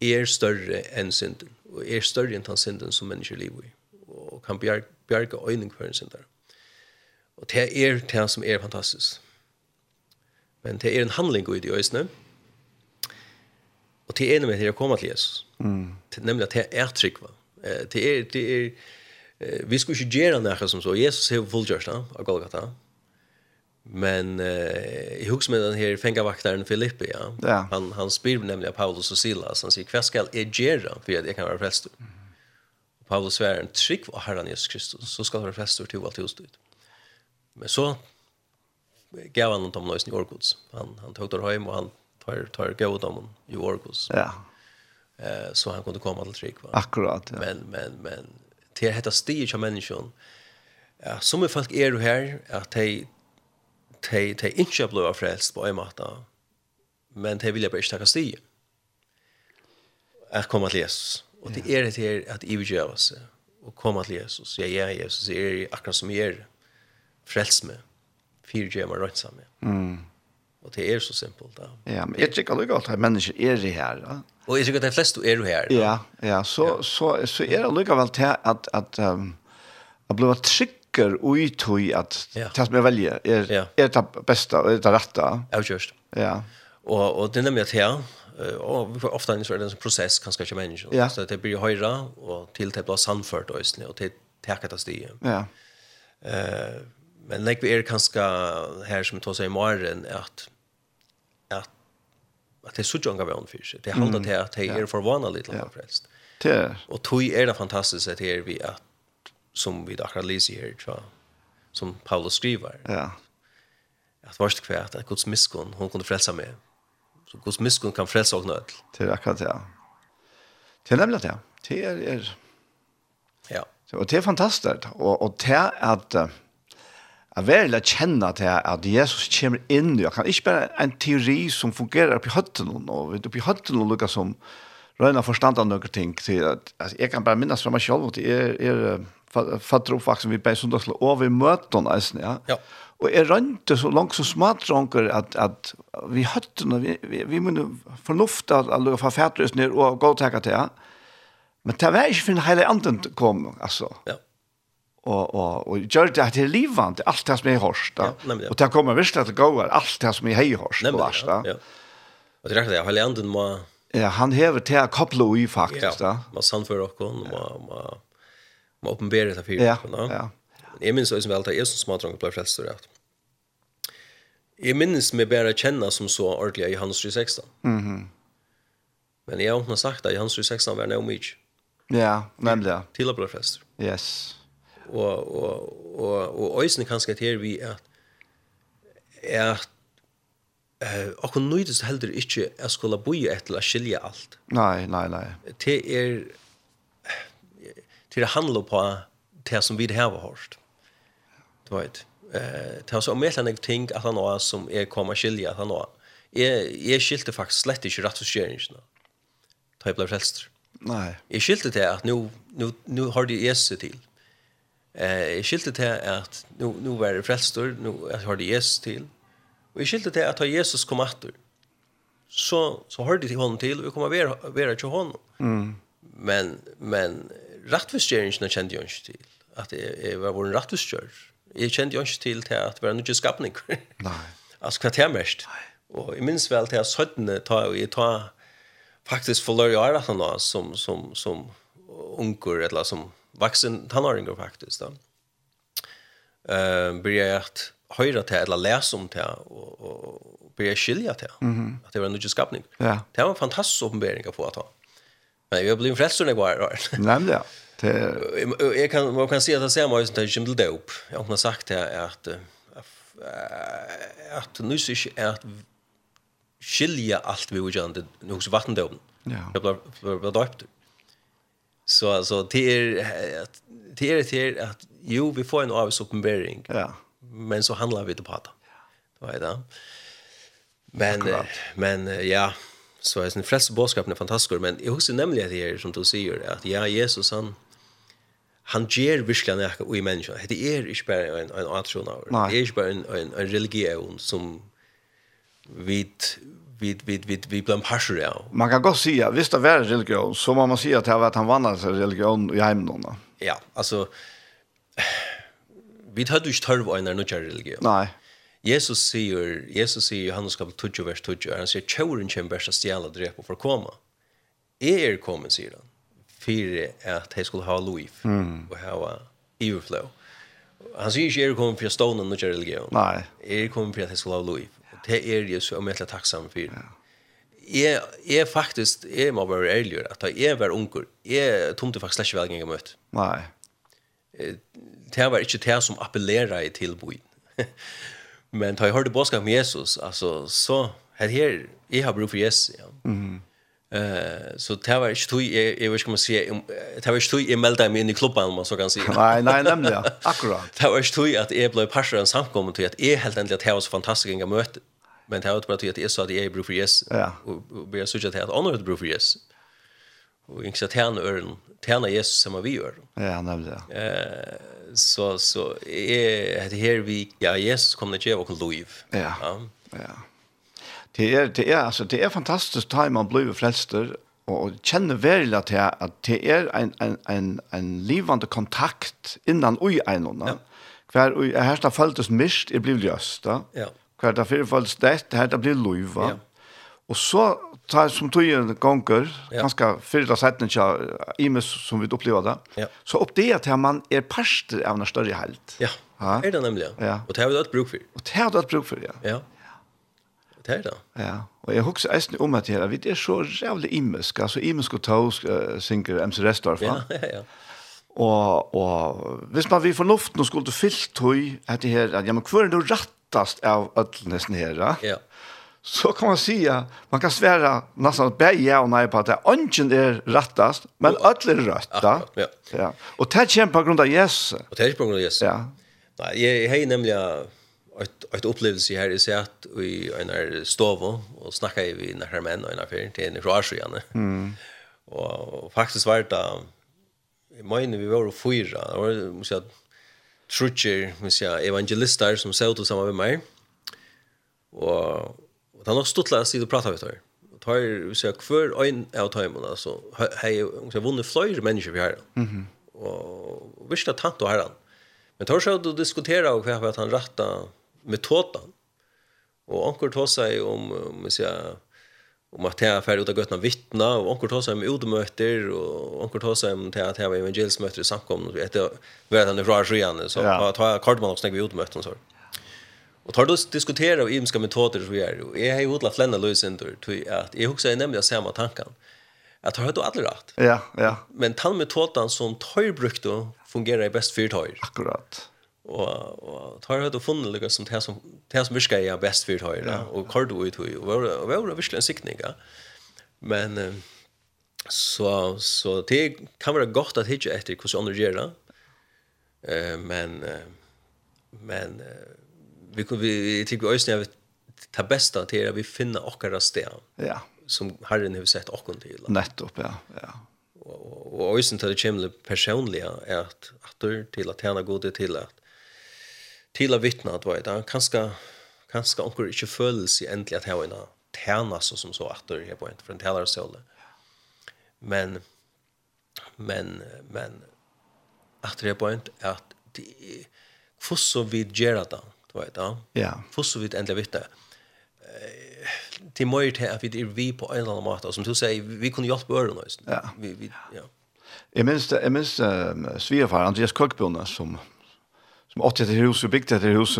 er større enn synden, og er større enn den synden som mennesker lever i, og kan bjerge, bjerge øynene for en synder. Og det er det som er fantastisk. Men det er en handling i de øyne, og det er enig med det å komme til Jesus. Mm. Nemlig at det er tryggva. Det er, det er, vi skulle ikke gjøre noe som så. Jesus har fullgjørst av Golgata, Men eh jeg husker med den her fengavaktaren Filippi, ja. ja. Han han spyr nämligen Paulus och Silas. Han sier, hva skal jeg gjøre för at jeg kan vara frelst? Mm. Paulus svär en trygg av Herren Jesus Kristus, så ska vara frälst till allt just ut. Men så gav han dem någon i årgods. Han han tog der hjem, och han tar tar gav dem i årgods. Ja. Eh så han kunde komma till trygg. va. Akkurat. Ja. Men men men till detta stiger som människan. Ja, som folk är du här att de de, de ikke ble frelst på en måte, men de vilja bare ikke takke stig. At komme til Jesus. Og det er det her at ivergjøve seg, og komme til Jesus. Jeg er Jesus, jeg er akkurat som jeg er frelst med, fyrgjøve meg rønt sammen. Mm. Og det er så simpelt da. Ja, men jeg tykker det alt at mennesker er det her. Ja. Og jeg tykker at de fleste er det her. Da. Ja, ja, så, ja. Så, så, så er det lykkevel til at, at um, at ble trygg ligger ui tui at ja. det som jeg velger er, ja. er det beste og er det rette. Ja, just. Ja. Og, og det er nemlig at her, og ofte er det en sånn prosess kanskje ikke mennesker. Ja. Så det blir høyre og til det blir sannført øyne og til taket av stiget. Ja. Uh, men nek vi er kanskje her som tar seg i morgen at at at det er så janga vann for seg. Det handler til at det er forvana litt langt frelst. Det er. Og tog er det fantastisk at det vi at som vi akkurat lyser her, tror jeg, som Paulus skriver. Ja. At varst kvært, at Guds miskunn hun kunne frälsa meg. Så Guds miskunn kan frälsa och Det er akkurat ja. Till nämligen ja. Det er, er. Ja. Og det er är Og, och och till att Jeg vil kjenne til at Jesus kommer inn, og kan ikke bare en teori som fungerer oppi høttene, og vet du, oppi høttene lukker som røyner forstand av noen ting, til at altså, jeg kan bare minnes fra meg selv, at jeg er, er fatter oppvaksen vi bare sundagsle, og vi møter henne, ja. ja. Og jeg rønte så langt som smadronker at, at vi høttene, vi, vi, vi måtte fornufte at alle var fætløs ned og gå til til. Men det var ikke for en hele anden kom, altså. Ja. Og, og, og gjør det til livet, alt det som jeg har Ja, nemlig, ja. Og det kommer virkelig til å gå, alt det som jeg har hørt. Nemlig, ja, ja. Og det er rett det, hele anden må... Ja, han hever til å koble i faktisk. Ja, man samfører dere, man... Ja man uppenberar det här. Ja, no? ja. Jeg minns det som väl att jag som smådrong blev frälst rätt. Jeg minns meg bare kjenne som så ordentlig i Johannes 3.16. Mm -hmm. Men jeg har ikke sagt at Johannes 3.16 var nog mycket. Ja, nämligen. Till att bli frelst. Yes. Og, og, og, og, öjsen är til till vi at at eh och nu det heldur inte att skulle bo i ett la skilja allt. Nej, nej, nej. Det är till det handlar på det som vi det här hört. hårt. Du vet. Eh, det så mer än ting att han har som är komma skilja att han har. Jag jag skilte faktiskt slett inte rätt för skärningen. Ta blev frälst. Nej. Jag skilte det att nu nu nu har det Jesus till. Eh, jag skilte det att nu nu var det frälst nu har det Jesus till. Och jag skilte det att ha Jesus kom åter. Så så har det till honom till och kommer vara vara till honom. Mm. Men men rettforskjeringen kjente jeg ikke til. At jeg, jeg var vår rattvistgjør. Jeg kjente jo ikke til til at det var noe skapning. Nei. altså hva det er mest. Nei. Og jeg minns vel til at 17. tar jeg, jeg tar faktisk for løy og æret nå, som, som, som unger, eller som vaksen tannåringer faktisk. Da. Uh, blir jeg at høyre til, eller lese om til, og, og, og blir jeg skilja til. Mm -hmm. At det var noe skapning. Ja. Det var en fantastisk åpenbering på at han. Men vi har blivit frälst när jag var här. Nej, ja. Det... Jag kan, man kan se att det ser mig som det kommer till dop. Jag har sagt det att att nu så är att skilja allt vi gjorde nu hos vattendomen. Ja. Jag blev blev döpt. Så alltså det är att det är det är att jo vi får en avs uppenbarelse. Ja. Men så handlar vi det på det. Det var det. Men men ja, Så är sin flesta boskapen är fantastisk men jag husker nämligen det här som du säger att ja Jesus han han ger verkligen något i människa Det är inte bara en en attraktion av. Det är inte bara en en, en religion som vid vid vid vid vi blir passer ja. Man kan gå se ja visst det var religion så man måste säga att han var att han vandrade sig religion i hemmen Ja, alltså vi hade ju inte hört vad en religion. Nej. Jesus sier, Jesus sier i Johannes kapitel 20, vers 20, han sier, «Tjøren kommer bæst å stjæle, drep og forkomme. Jeg er kommet, sier han, for at jeg skulle ha liv mm. og ha iverflå. Han sier ikke, jeg er kommet for stående og ikke religion. Nei. Jeg er kommet for at jeg skulle ha liv. Det er jeg så omgjentlig takksam for. Ja. Jeg, jeg faktisk, jeg må være ærlig, at da jeg var unger, jeg tomte faktisk ikke velgen jeg møtte. Nei. Det var ikke det som appellerer til boen. Men tar jag hörde boskap med Jesus, alltså så här här jag har bruk för Jesus. Ja. Mm. Eh så det var inte tog jag jag vet ska man säga det var inte tog jag meldade mig in i klubben om man så kan si. Nej nej nämligen ja. Akkurat. Det var inte tog att jag blev pastor en samkommen till att är helt endelig at det var så fantastiska møte. Men det har bara tog att jag sa att jag är bruk för Jesus. Ja. Och började söka till att andra är bruk för Jesus och ikke så tjene örn tjene Jesus som vi gör. Ja, nämligen. Eh så så är det här vi ja Jesus kommer att ge och liv. Ja. Ja. ja. Det er, det er, alltså det er fantastiskt da man blir frelster, och känner väl att det är det er en en en en levande kontakt innan oj einon. Ja. Hver, oj här står føltes mist i blir Da. Ja. Kvar därför føltes det her, det blir liv. Ja. Och så ta som tøyen gonger, ja. ganske fyrre setten ikke imes som vi opplever det, ja. så opp det at man er parster av en større helt. Ja, ha? er det nemlig. Ja. Og det har vi hatt bruk for. Og det har du hatt bruk for, ja. ja. Det er det. Ja, og jeg husker eisen om at her, vi er så rævlig imesk, altså imesk og tausk uh, synger MC Restorff. Ja, ja, ja. Og, og hvis man vil fornuft nå skulle fyllt høy, at det her, at ja, men hvor er det rattast av ødelnesten her, ja. Ja så kan man säga, man kan svära nästan att bäge ja och nej på att det ungen är rättast, men öll är rätta. Ja. ja. Och det kommer på grund av Jesus. Och det kommer på grund av Jesus. Ja. Nej, jag har nämligen ett, ett upplevelse här i sett i en stov och snacka i vi när män och en affär till en rörsian. Mm. Och faktiskt var det Mine vi var fyra, det var måste jag trutcher, måste jag evangelister som såg samma med mig. Och det er nok stortlig å si det prater vi tar. Tar, vi ser hver øyn av tøymen, altså, hei, jeg vunnet flere mennesker vi har. Mm -hmm. Og virkelig tant og herren. Men tar så du diskuterer og hva han rettet metoden. Og anker tar seg om, om vi sier, om att jag färd ut av götna vittna och onkel tar sig om odmöter och onkel tar sig med att jag var evangelsmöter i samkomna så heter väl han ifrån Sjöjan så ja. tar jag kardman och snägg vi odmöten så. Och tar du diskutera och imska metoder så gör det. Jag har ju odlat flänna lösningar till att jag också är nämligen samma tanken. Att har du alla rätt. Ja, ja. Men tann metoden som tar brukt då fungerar i bäst för tar. Akkurat. Och og tar hört och funnit lika som det som det som viskar är bäst för tar ja, och kort ut hur och virkelig en viskeln ja. Men så så det kan vara gott att hitta efter hur så andra gör det. Eh men men vi vi tycker vi ösnar vi ta bästa till att vi finner åkara steg. Ja. Som Herren har sett okkon till. Nettopp, ja. Ja. Och och ösen till det kemle personliga är att att du till att tjäna gode till att till att vittna att vad det kanske kanske onkel inte följs i äntligen att ha en tjäna så som så att det är på inte för en tälare sålle. Men men men att det är på inte att det, så vi gör det Du vet, ja. Ja. Fosso vid ändliga vittne. til mer till at vi er vi på en eller annan måte. Som du säger, vi kunde hjälpa öronen. Ja. Vi, vi, ja. Jeg minns, jeg minns uh, svigerfar Andreas Kökbjörn som som åtte det hus och byggt det hus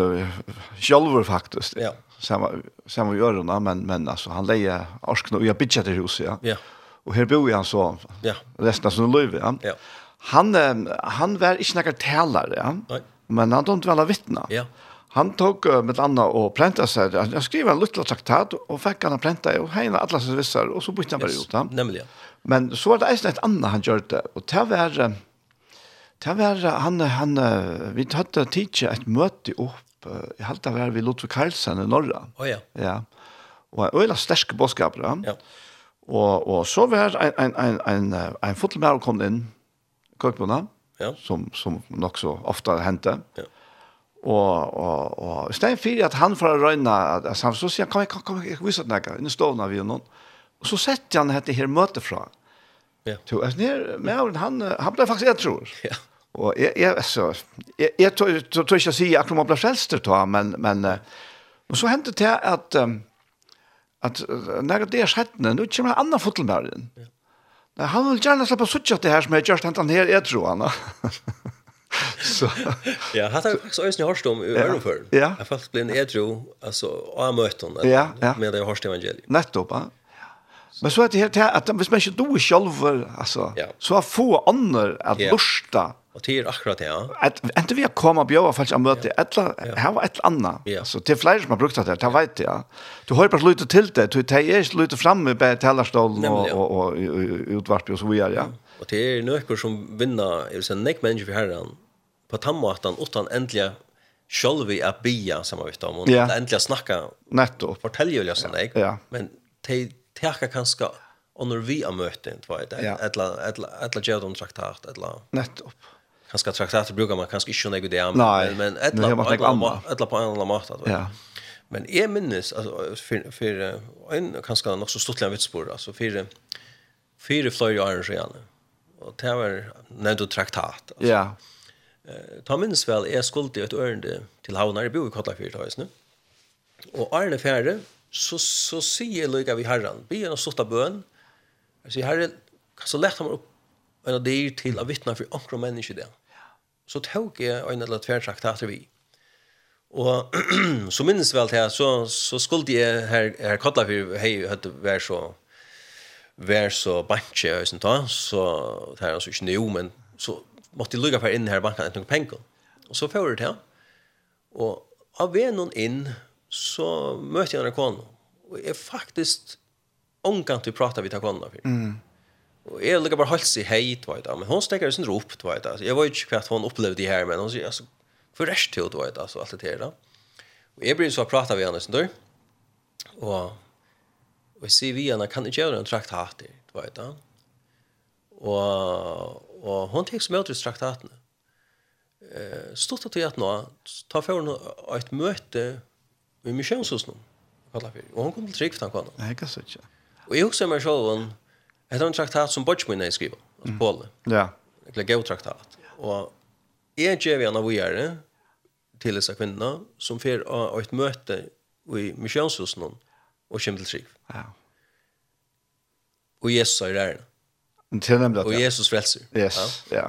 själva faktiskt. Ja. Samma samma gör men men alltså han lejer arsken och jag bitchar det hus ja. Ja. Och här bor han så. Ja. Resten som lever ja. Ja. Han han var inte någon talare ja. Nei. Men han tog väl vittna. Ja. Han tog uh, med Anna og prenta seg. Han skrev en liten traktat og fikk han å i, og hegna alle sine vissar, og så bytte han bare yes, ut han. Nemlig, ja. Men så var det eisen et annet han gjør det, og det var, det var han, han, vi hadde tidsi et møte opp, jeg halte det var ved Lothar Karlsen i Norra. Å oh, ja. Ja. Og en øyla sterske bådskaper. Ja. Og, og så var en, en, en, en, en fotelmær kom inn, Køkbona, ja. som, som nok så ofte hendte. Ja Og, og, og i stedet for at han får røyne at han så sier han, kom, kom, kom, jeg viser deg noe, inni stovna vi noen. Og så setter han dette her møte fra. Ja. to Så jeg med han, han ble faktisk et tror. Ja. Og jeg, jeg, så, jeg, jeg tror, tror ikke jeg sier akkurat man ble frelster til men, men og så hendte det at, at når det er skjettene, nå kommer en annen fotelmæren. Ja. Han vil gjerne slippe å suttje det her som jeg gjør, han her, jeg tror han så ja, har faktisk faktiskt ösn hörst om i øren før. Ja. Jag fast blev en edro alltså av möten ja, ja. med det hörst evangeliet. Nettopp, ja. Men så er det helt här at hvis man ikke do selv, altså, ja. så få andre at ja. lusta Og det er akkurat det, ja. At, inte vi har kommet kommer och bjöva falsk möte, eller her var et eller annet. Ja. Så det är flera som har brukt det här, det vet jag. Du har bare lyttet til det, du tar ikke lyttet fremme på talarstolen och, og, og, og utvarpet og så videre, ja. Og det er nöker som vinner, jeg vil si, nek mennesker for herren, på tammaten utan endelig själv vi att bia som vi vet om. Og yeah. äntligen snacka. Netto. Fortälja ju sånn, ja. ja. men te tärka kanske under vi har møtt int var det? Eller eller eller jag har traktat eller Nettopp. Kanskje traktater brukar man kanske inte något det men men eller eller på en eller annan mat ja. Men jeg minnes alltså for, för en kanskje nok så stortlig stort altså, for, för för flyger iron og det var när du traktat Altså. ja. Ta minnes vel, jeg skulle et ørende til havnar, jeg bor i Kotlafyrt, høysene. Og Arne Fære, så, så sier jeg lykke vi herren, be en og sotta bøn, jeg sier, herre, så lett han opp en av dyr til å vittne for akkurat menneske det. Så tok jeg en eller tvertrakt etter vi. Og så minnes vel til så, så skulle jeg her, her Kotlafyrt, hei, høyde vær så vær så bantje, så, så det er altså ikke noe, men så måtte lukka for inn her banken etter noen penger. Og så fører det til. Og av veien inn, så møtte jeg en kone. Og jeg faktisk omgang til å prate vidt av kone. Mm. Og jeg lukket bare halse i hei, du vet, men hun stekker sin rop, du vet, altså. Jeg var ikke hva hun opplevde det her, men hun sier, altså, for rest til, du vet, altså, alt det her, da. Og jeg blir så å prate ved henne, sånn, dør. Og, og jeg sier vi henne, kan ikke gjøre en trakt hatt, du vet, da. Og, og hon tek med ut traktaten. Eh, stort at jeg nå, ta for henne et møte i misjonshusen, kallet for. Og hon kom til trygg for tanken. Nei, ikke så ikke. Og jeg husker meg selv om, et eller traktat som Bortsmin er skrivet, altså mm. Påle. Ja. Eller gav traktat. Og jeg gjør vi henne av gjøre til disse kvinnerne, som fer av et møte i misjonshusen, og kommer til trygg. Ja. Og Jesus er der. Ja til nemlig at, Og Jesus frelser. Yes, ja. ja.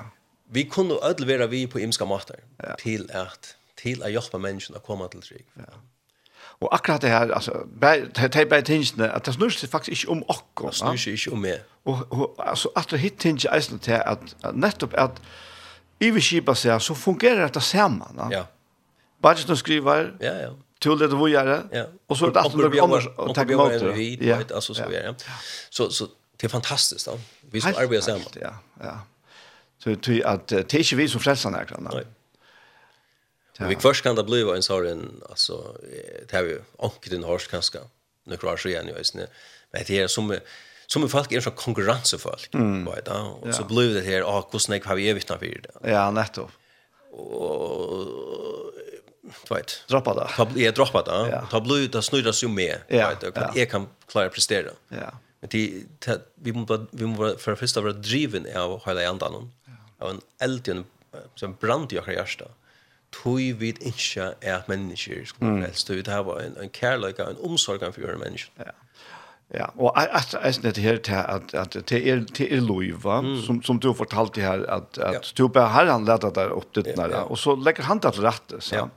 Vi kunne alle være vi på imska måter ja. til at til at hjelpe mennesken å komme til trygg. Ja. Og akkurat det her, altså, det er bare tingene, at det snur seg faktisk ikke om okko. Det snur seg ikke om meg. Og, og altså, at det hitt tingene eisen til at, at nettopp at iverskipa seg, så fungerer dette sammen. Ja. Budgeten skriver, ja, ja. Tull det du gjør det, Ja. og så er det alt du kommer og tenker mot det. Ja, altså, så er det. Så, så Det är fantastiskt då. Vi som arbetar sammen. Ja, ja. Så det att det er ikke vi som frälsar nära. Nej. Ja. Vi först kan det bli en sån alltså det har ju onkel den horst kanske. Nu kör så igen ju isne. Men det är som som folk är så konkurrensfolk mm. vad då och så blir det här ah hur snägg har vi evigt när vi det. Ja, netto. Och vet. Droppa det. Jag droppar det. Ta blue det snurras ju med. Vet du, jag kan klara prestera. Ja. Men det det vi måste vi måste för det första vara driven av hela ändan. Ja. en eld en som brand i hjärta. Tui vid inte är att människor skulle mm. helst Det här var en en kärlek en omsorg för era människor. Ja. Ja, och att att det her til at, at det er, till er Luiva som som du fortalte at, at ja. du bare har han lärt där upp det ja. og så legger han det til rette, så. Ja.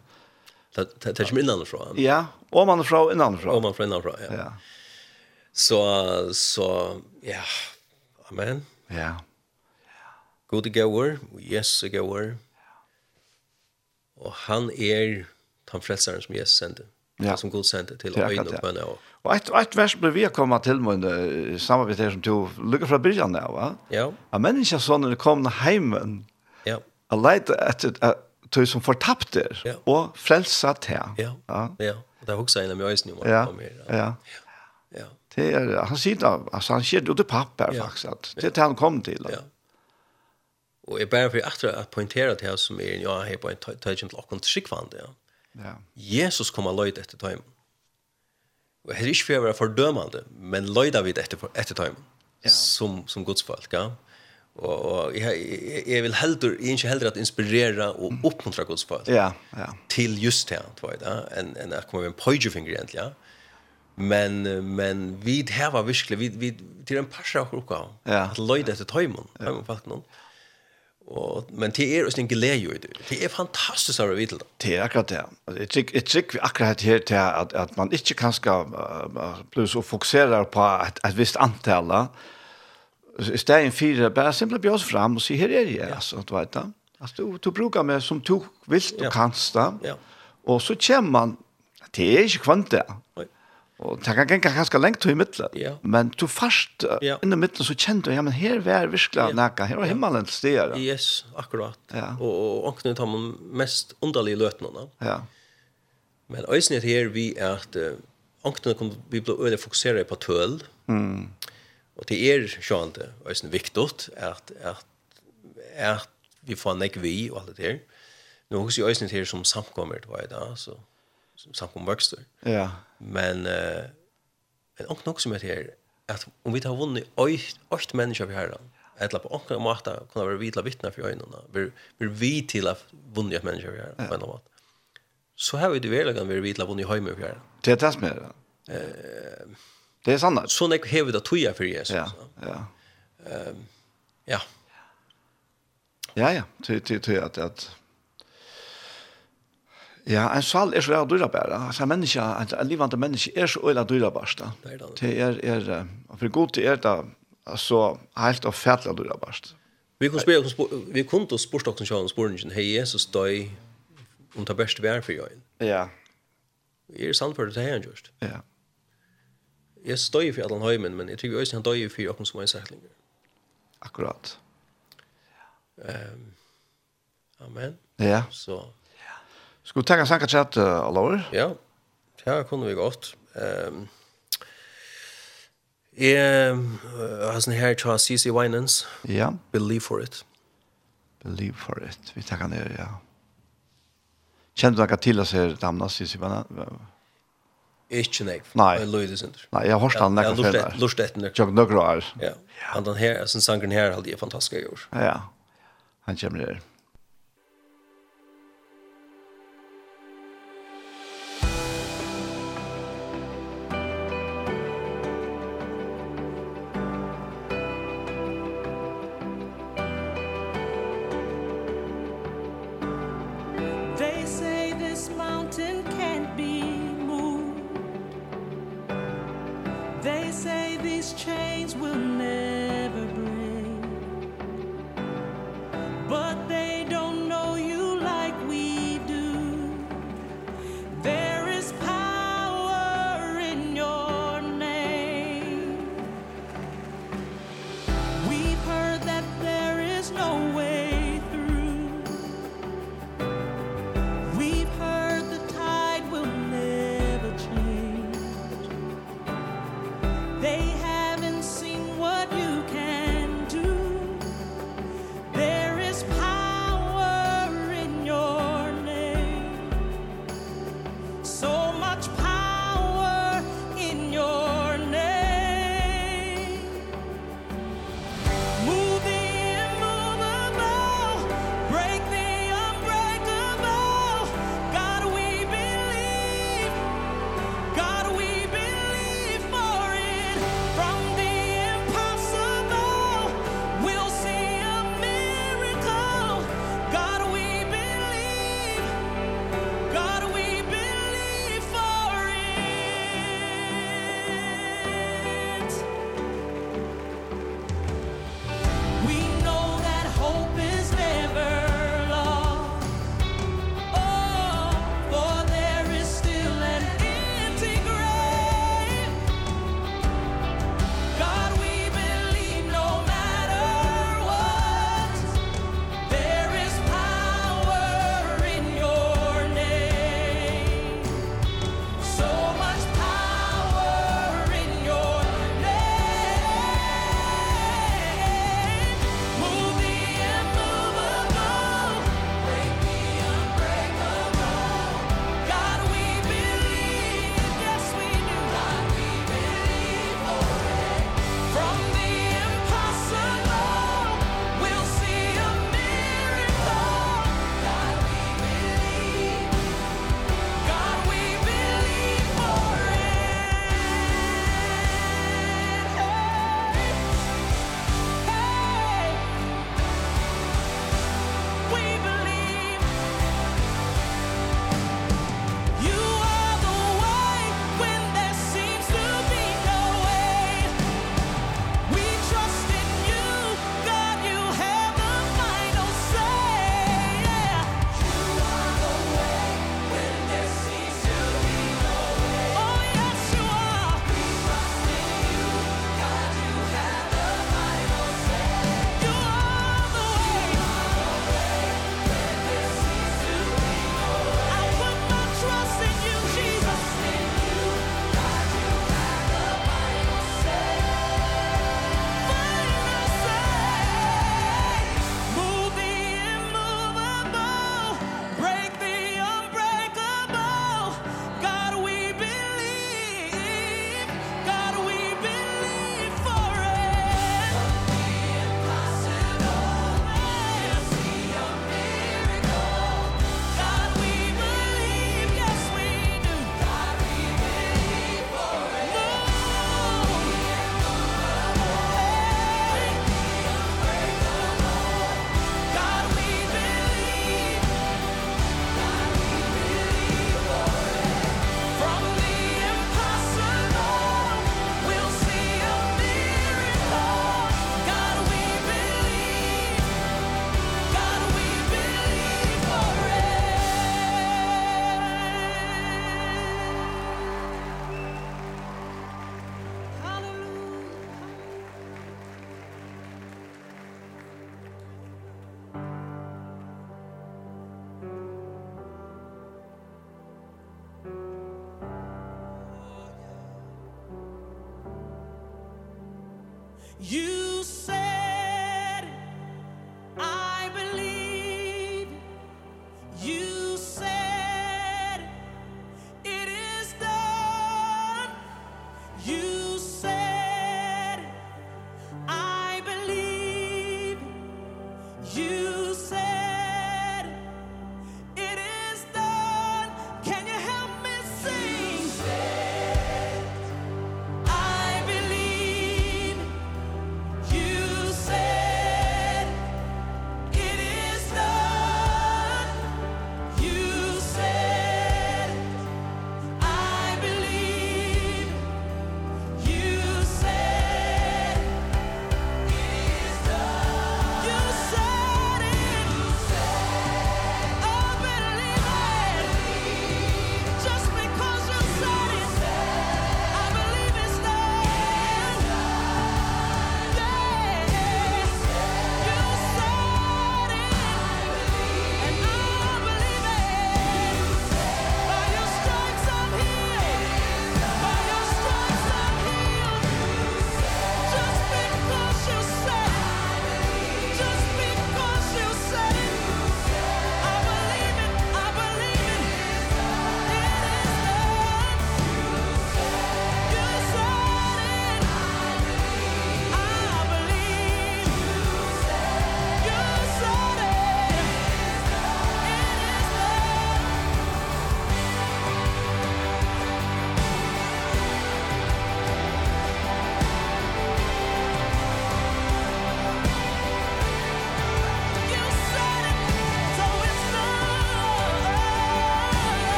Det det är ju innanfra. Ja, og man er fra innanfra. Om man från innanfra, ja. Ja. Så, så, ja, amen. Ja. God i gauer, Jesus i gauer. Og han er han frelseren som Jesus sendte. Ja. Som Gud sendte til øyne og bønne. Og, og et, et vers ble vi kommet til med en samarbeid som tog lykker fra byrjan av. va? Ja. At mennesker sånn når de kom til heimen, ja. A leite etter tog som fortapte, ja. og frelsa til. Ja, ja. ja. Det er også en av mye øyne om man ja. kommer. Ja, ja. ja. Det er, han sier sitter altså han sier det papper ja. faktisk, at det er det han kom til. Ja. Og jeg bare for att att poängtera til här som er, ja jeg här på en tangent lock och skickvand ja. Ja. Jesus kom og löjt etter tiden. Og här er ikke for å være fordømende, men löjda vi etter, etter tiden. Ja. Som som Guds folk, Og, Och jeg, jeg, jag vill hellre jag inte hellre att inspirera och uppmuntra Guds folk. Ja, ja. til just det, tror jeg, ja. enn en att komma med en pointer egentlig, egentligen. Ja men men vi här var verkligen vi vi till en pascha hooka. Ja. Att löjda till tajmon. Ja. Jag fast någon. Och men det er ju en glädje det. Det är fantastiskt att veta. Det är akkurat det. Alltså det tycker det tycker akkurat här till att att man inte kan ska plus och fokusera på att att visst antala. Så är det en fyra bara simpelt björs fram och se här är det alltså du vet. Alltså du du brukar med som du vill du kanst där. Ja. Och så kommer man det är ju kvant där. Ja Og det kan gänga ganske lengt i middelen. Ja. Men du fast ja. inne i middelen så kjente du, ja, men her var virkelig ja. nækka, her var himmelen til stedet. Yes, akkurat. Ja. Og, og åkne tar man mest underlige løtene. Ja. Men øyne er her vi er at uh, åkne kom vi ble øyne fokusere på tøl. Mm. Og det er sjående øyne viktig at, at, at vi får nek vi og alt det her. Nå husker jeg øyne her som samkommer, det var i dag, så samkom vokster. Ja. Men uh, en onk nok som er her, at om vi tar vunnet åkt, åt människor vi här eller på onka om att kunna vara vidla vittne for øynene, Vi vi vi til att vunnet åt mennesker vi här på något måte. Så har vi det veldig kan vi vidla vunnet høyme vi här. Det er det som er Det Det er sant. Så när vi det toja for Jesus. Ja. Ja. Ehm ja. Ja ja, till till till at, at Ja, en sal er så veldig dyra bæra. Altså, en menneske, en livande menneske er så veldig dyra bæra. Det er, det. Det er, er, for god til er det, altså, helt og fætlig dyra bæra. Vi kunne spørre, vi kunne til spørstokken sjån, spørningen, hei Jesus døy, om det beste vi er for jøyen. Ja. Er det sant for det til han just? Ja. Jesus døy for alle høymen, men jeg tror vi også han døy for jokken som er sæklinger. Akkurat. Um, amen. Ja. Så, Ska vi ta en sanka chat alla Ja. Ja, kunde vi gott. Ehm um, Jeg har sånn her til CC Winans. Ja. Believe for it. Believe for it. Vi takker ned, ja. Kjenner du noe til å se damna CC Winans? Ikke nei. Nei. Jeg løy det sin. Nei, jeg har hørt han nekka fyrir der. Lurt etter nek. Tjokk nøkker år. Ja. Han den her, sånn sangren her, halde jeg fantastisk gjort. Ja. Han kommer her.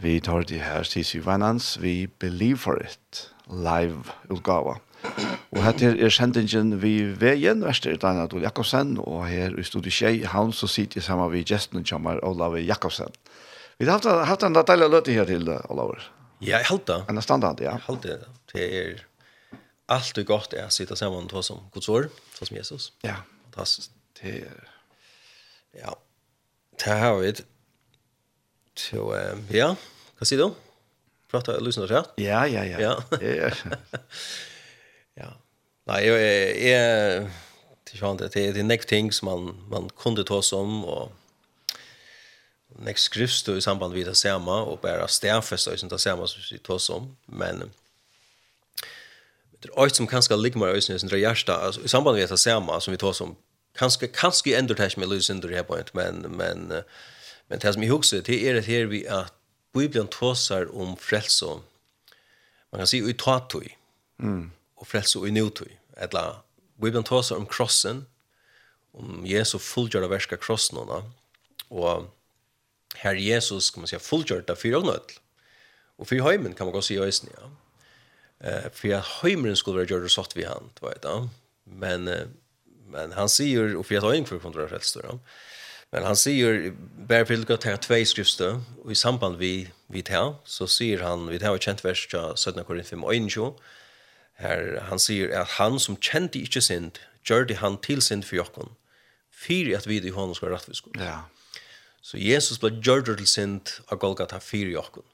Vi tar det her til Vanans, vi Believe for It, live-utgava. Og her er sendingen vi veien, verster Daniel Adol Jakobsen, og her i studiet Kjei, han så sitter jeg sammen med gesten som er Olav Jakobsen. Vi har haft en deilig løte her til, Olav. Ja, jeg halte. En standard, ja. Jeg halte det. Det er alt er godt å sitte sammen med oss som Guds år, som Jesus. Ja. Fantastisk. Det er... Ja. Det har vi det Så eh ja, hva sier du? Prata jeg lysen rett? Ja, ja, ja. Ja. ja. Nei, jeg är det sånn det er nek ting som man man kunde ta som og nek skrifst i samband med det samme og bare stærfest og sånt det samme som vi tar som men det er alt som kanskje ligger mer i sin hjärsta altså, i samband med det samme som vi tar som kanskje kanskje ändrar det med lösen det her på men men uh, Men det som jeg husker, det är det här vi at Bibelen tåsar om frelse. Man kan säga i tatoi. Mm. Och frälso i nutoi. Eller Bibelen tåsar om krossen. Om Jesu fullgjörda verska krossen. Och här Jesus kan man säga fullgjörda fyra och nødl. Og för hemmen kan man gå si säga i øysen, Ja. Eh, för att hemmen skulle vara satt vi han, hand. Vet, ja. Men men han säger och för tar ha inför kontra frälsor. Ja Men han sier, bare for å ta tvei skriftstø, og i samband vi, vi tar, så sier han, vi tar har kjent vers til 17. Korinthim 21, her han sier at han som kjente ikke synd, gjør det han til synd for jokken, fyrir at vi i hånden skal rettviske. Ja. Så Jesus ble gjør det til synd av Golgata fyrir jokken.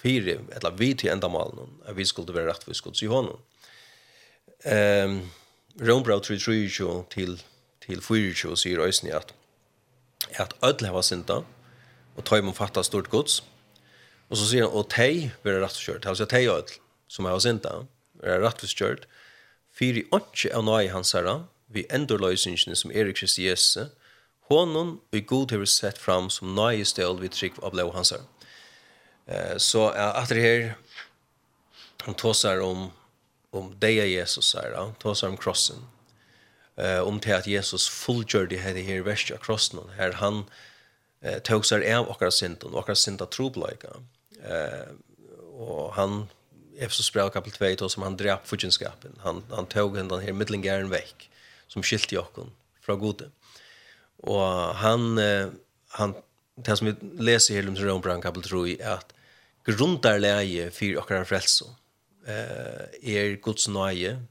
Fyrir, eller vi til enda malen, at vi skulle være rettviske i hånden. Um, Rombrau 3, 3, 3, til, til 4, 20, sier Øysen at at ødel hava synda, og tøy mun fatta stort gods. Og så sier han, og tei vera rett og kjørt. Altså tei og ødel, som hava synda, vera rett og kjørt. Fyri åndsje av nøy hans herra, vi endurløysingene som er i Kristi Jesu, honom vi god hever sett fram som nøy stel vi trygg av lov hans herra. Eh, så at det her, han tåsar om, om deg Jesus herra, han tåsar om krossen, eh om till att Jesus fullgjorde det här värsta krossen här han eh tog sig av och synd och våra synda troblika. Eh och han Efesos brev kapitel 2 som han drap fuckenskapen. Han han tog den här mittlingären veck som skilte Jakob från gode. Och han eh, han det som vi läser i Helms Rombrand kapitel 3 är att grundar läge för och. Eh är Guds nåde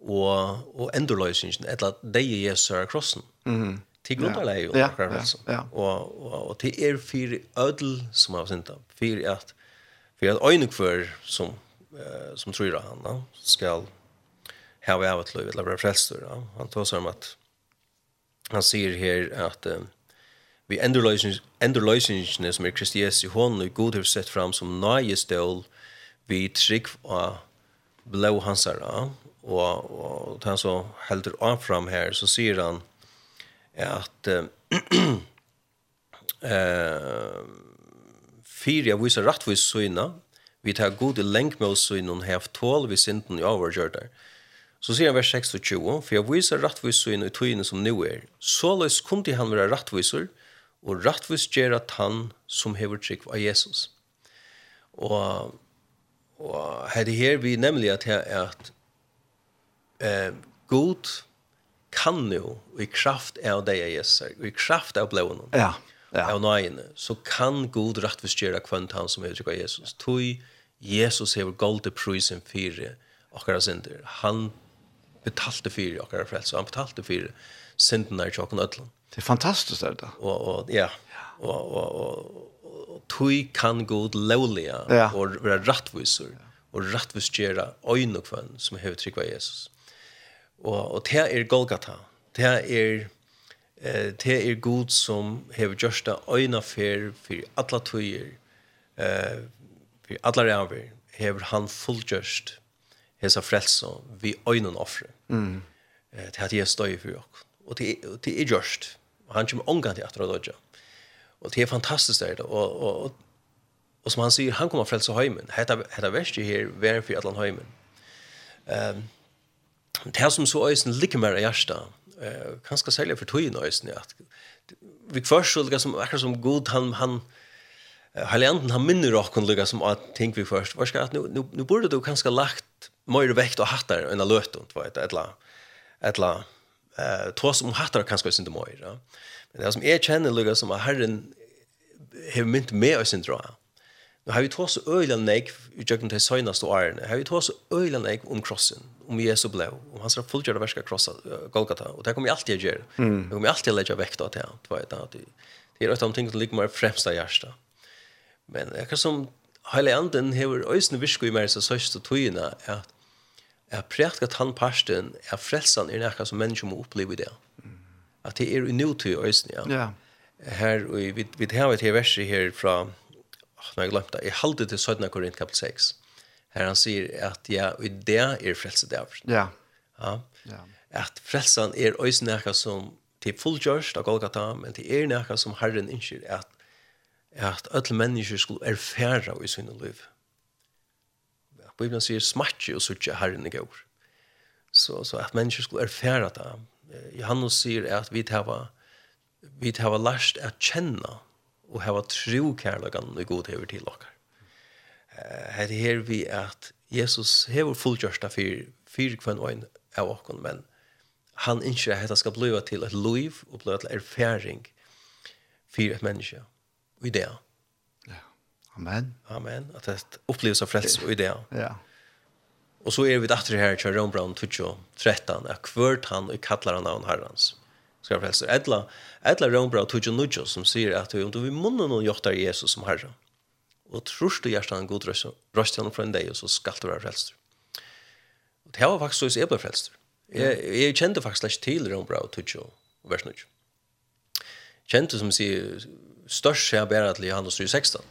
og, og endurløsningen, eller det er Jesus er krossen. Mm. Til grunnarleie og ja, ja, ja. Og, og, og til er fire ødel som har synda, fire at, for at øyne kvar som, eh, som tror av han, da, skal hava av et løy, eller være frelster Da. Han tar seg om at, han sier her at, eh, vi endurløsningene som er Kristi Jesu hånd og god har sett fram som nøye stål vi trygg av blå hansara og och han så håller av fram här så säger han att eh fyra visar rättvis syna vi tar gode länk med oss så innan 12 vi synden i övergör. Så sier han vers 26 for jeg viser rattviser inn i tøyene som nå er. Såleis kunne han være rattviser, og rattvis gjør at han som hever trygg av Jesus. Og, og her det her vi nemlig at, at eh, god kan jo, og i kraft av det jeg Jesus, og i kraft av blåen, ja, ja. av nøyene, så kan god rettvis gjøre kvønt han som uttrykker Jesus. Tui Jesus hever golde prisen fire okkara synder. Han betalte fire okkara frelse, han betalte fire syndene i tjokken ødlen. Det er fantastisk det da. Og, og, ja, og, og, og, og kan god lovlige ja. og være rettviser, og rettvis gjøre øyne kvønt som hever trykker Jesus. Ja Og, og det er Golgata. Det er, eh, det er god som hever gjørsta øyna fer for alle tøyer, eh, for alle ræver, hever han fullgjørst hesa frelse vi øynen offre. Mm. Eh, det er det jeg støy for. Og det, det er gjørst. Og han kommer omgang til etter dødja. Og det er fantastisk der. Og, og, og, og som han sier, han kommer frelse heimen. Hetta, hetta verste her, vær for allan heimen. Um, det som så øysen ligger mer i hjertet, eh, kanskje særlig for tøyen øysen, at vi først så liksom, akkurat som god, han, han, Helianten han minner okkon lukka som at ting vi først. Var skal at nu, nu, nu burde du kanskje lagt mer vekt og hattar enn løtun, du vet, etla, etla, eh, tås om hattar kanskje sin du mer. Ja. Men det som jeg kjenner lukka som at Herren har mynt med oss sin dra. Nu har vi tås øyla nek i jøkken til søgnast og æren. Har vi tås øyla nek om krossen, om Jesu blå, om hans fullgjørda verska krossa Golgata. Og det kommer jeg alltid å gjøre. Det kommer jeg alltid å legge vekt av det. Det, det er et av de tingene som ligger mer fremst av hjertet. Men jeg kan som hele anden hever øysene virke i meg så og togene at jeg prætka tannparsten er frelsan er nekka som mennesker må oppleve i det. At det er i unøyne til øyne. Ja. Her, og vi, vi har et her verset her fra oh, nå har jeg glemt det, jeg halte til 17. Korint kapitel 6, her han sier at ja, og det er frelse der. Ja. Ja. ja. At frelsen er også noe som til fullgjørst av Golgata, men til er noe som Herren innskjer at at alle mennesker skulle erfære i sinne liv. Bibelen sier smatje og suttje Herren i går. Så, så at mennesker skulle erfære det. Johannes sier at vi tar vi tar lært at kjenne og hava tro kærlegan og god hever til okkar. Her her vi at Jesus hever fullgjørsta fyrir fyrir kvann ein av okkon, men han innskjer at det skal bliva til et liv og bliva til erfaring fyrir et menneske og i det. Ja. Amen. Amen. At det oppleves av frels og i det. Ja. Og så er vi datter her i Kjørenbrand 13, at hvert han og kallar han av herrens ska frälsa etla etla rombra tuju nujo som säger att om du vill munnen och jottar Jesus som herre och tror du hjärtat en god röst röst han från dig och så skall du vara frälst. Och det var faktiskt så är jag frälst. Jag jag kände faktiskt lite till rombra tuju vers nujo. Kände som säger störst jag bara att Johannes 16.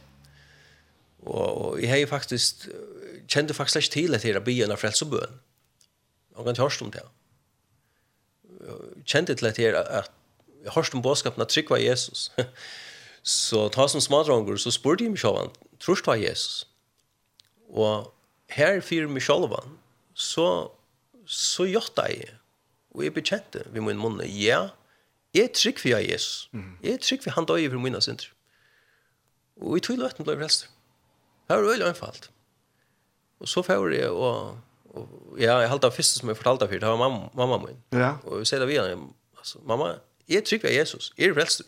Och och jag har faktiskt kände faktiskt till att det är bön och frälsobön. Och kan hörst om det. Mm kjente til dette her at jeg hørte om bådskapen at trygg var Jesus. så ta som smadranger, så spurte jeg meg selv, trus var Jesus? Og her fyrer meg selv, så, så gjør jeg, og jeg bekjente ved min munne, ja, jeg er trygg for Jesus. Jeg er trygg for han døg for mine synder. Og i tvil og etten ble frelst. Det var veldig anfalt. Og så får jeg og ja, jeg halte av første som jeg fortalte for, det var mamma, mamma min. Ja. Og jeg sier det vi altså, mamma, jeg trykker av Jesus, jeg er frelst.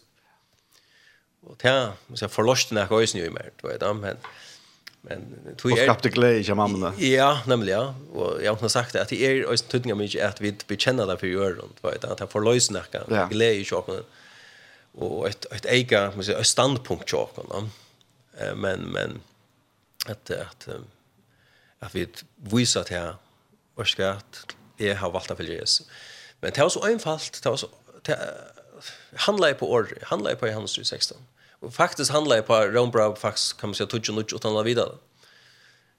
Og det er, hvis jeg forlåste når jeg går i snøy mer, du vet, men, men tog jeg... Og skapte glede ikke mamma. Ja, nemlig, ja. Og jeg har sagt det, at jeg er også tydning av mye at vi bekjenner det for å gjøre, du vet, at jeg forløste når jeg ja. glede ikke åkne. Og et, et eget, må jeg si, et standpunkt til åkne. Men, men, at, at, um, at vi viser til her, og skal at jeg har valgt å følge Jesus. Men det var så einfalt, det var så, det handla på år, handla på Johannes 3, 16. Og faktisk handla på Rønbrau, faktisk kan man si, tutsi nutsi, utan la videre.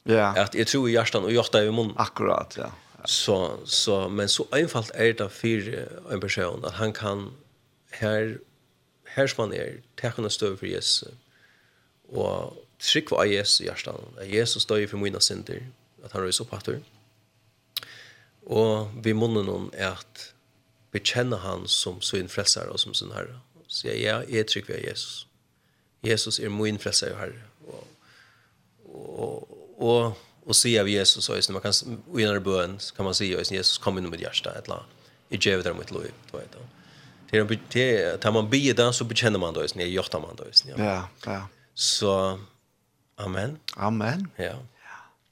Ja. At jeg tror i hjertan og hjarta i munnen. Akkurat, ja. Så, så, men så einfalt er det for en person, at han kan her, her som han er, tekkene støv for Jesus, og, trykva av Jesus i hjertan, at Jesus døy for mine synder, at han røys opphattur. Og vi munner noen er at bekjenne han som sin frelsar og som sin herre. Så jeg, ja, jeg trykva av Jesus. Jesus er min frelsar og herre. Og, og, og, og sier av Jesus, og man kan, og i denne bøen kan man si, Jesus kom inn med hjerte, et eller annet. Jeg gjør det mitt liv, du vet da. Det är man blir det, så bekänner man då, jeg gjør gör man då, ja. Ja, ja. Så Amen. Amen. Ja.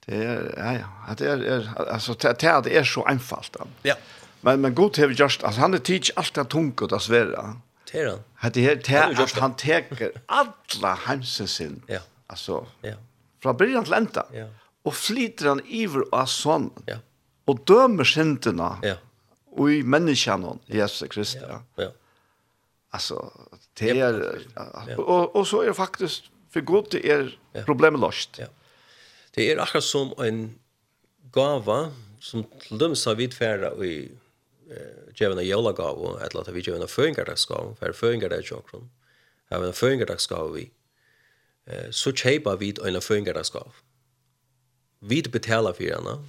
Det er, ja ja, det er, er alltså det är det er så einfalt. Da. Ja. Men men god har just altså, han teach alt det tungt, det svära. Det er han. Det er, det han tar alla sin. Ja. Alltså. Ja. Från början till ända. Ja. Och flyter han över av sånn. Ja. Och dømer syndene. Ja. Och i människan Jesus Kristus. Ja. Ja. Alltså det är och och så är det faktiskt för gott det er ja. problemet løst. Ja. Det er akkurat som en gava som til dem sa vi tverra i eh, djevna jólagavo, eller at vi djevna føringardagsgavo, for føringardagsjokron, har vi en føringardagsgavo vi, eh, så kjeipa vi en føringardagsgavo. Vi betalar for henne,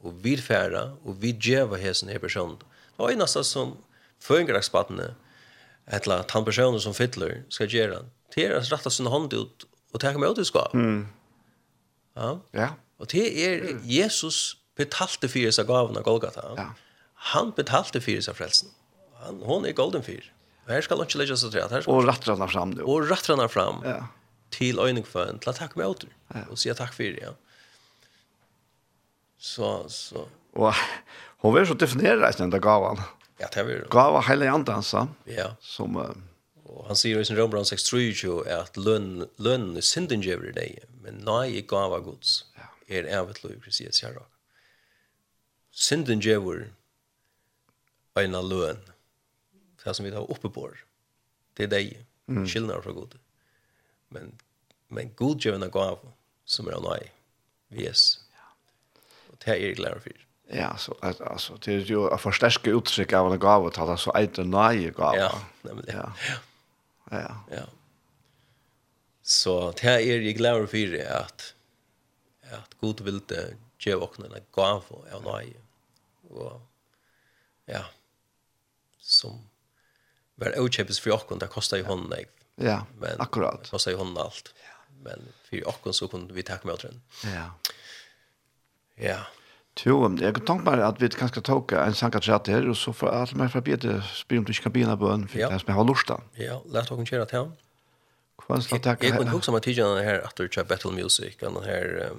og vi færa, og vi djeva hesen her personen. Det var eneste som føringardagsbattene, eller at han personen som fytler skal gjøre, det er rett sin hånd ut og tenker meg ut i skap. Mm. Ja. ja. Og det er Jesus betalte for seg gaven av Golgata. Ja. Han betalte for seg frelsen. Han, hon er golden fyr. Og her skal han ikke legge seg til at her skal Og rattrene fram, du. Og rattrene fram. Ja. Til øyningføen, til å takke meg åter. Ja. Og si takk for det, ja. Så, så. Og hun vil så definere den där gaven. Ja, det vil hun. Gaven hele andans, ja. Som... Uh, Og han sier i sin Rombrand 6.3 at lønnen løn er synden gjøver i deg, men nei i gava gods er evet lov, Kristi Jesus her. Synden gjøver en av løn, det som vi tar oppe på, det er deg, mm. skillnader fra god. Men, men god gjøver en gava som er av nei, vi yes. Og det er jeg glad for. Ja, så att alltså det är ju att förstärka uttryck av en gåva att talas så ett nej gåva. Ja, nämligen. Ja. ja. Ja. Ja. Så det här är glad for det att att god vil det ge vakna en gåva för jag nej. Ja. Som var utkjøpes för jag det kostet jo hånden jeg. Ja, men, akkurat. Kosta i hon allt. Ja. Men för jag så kunde vi ta med den. Ja. Ja. Jo, jeg kan tenke meg at vi kanskje tok en sankatrett her, og så får alle meg fra bete spyr om du ikke kan begynne på en, for det som jeg har lurt da. Ja, la oss kjøre til ham. Kvann slags takk. Jeg kunne huske meg tidligere her, at du kjører Battle Music, og den her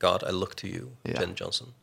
God, I Look to You, yeah. Jen Johnson.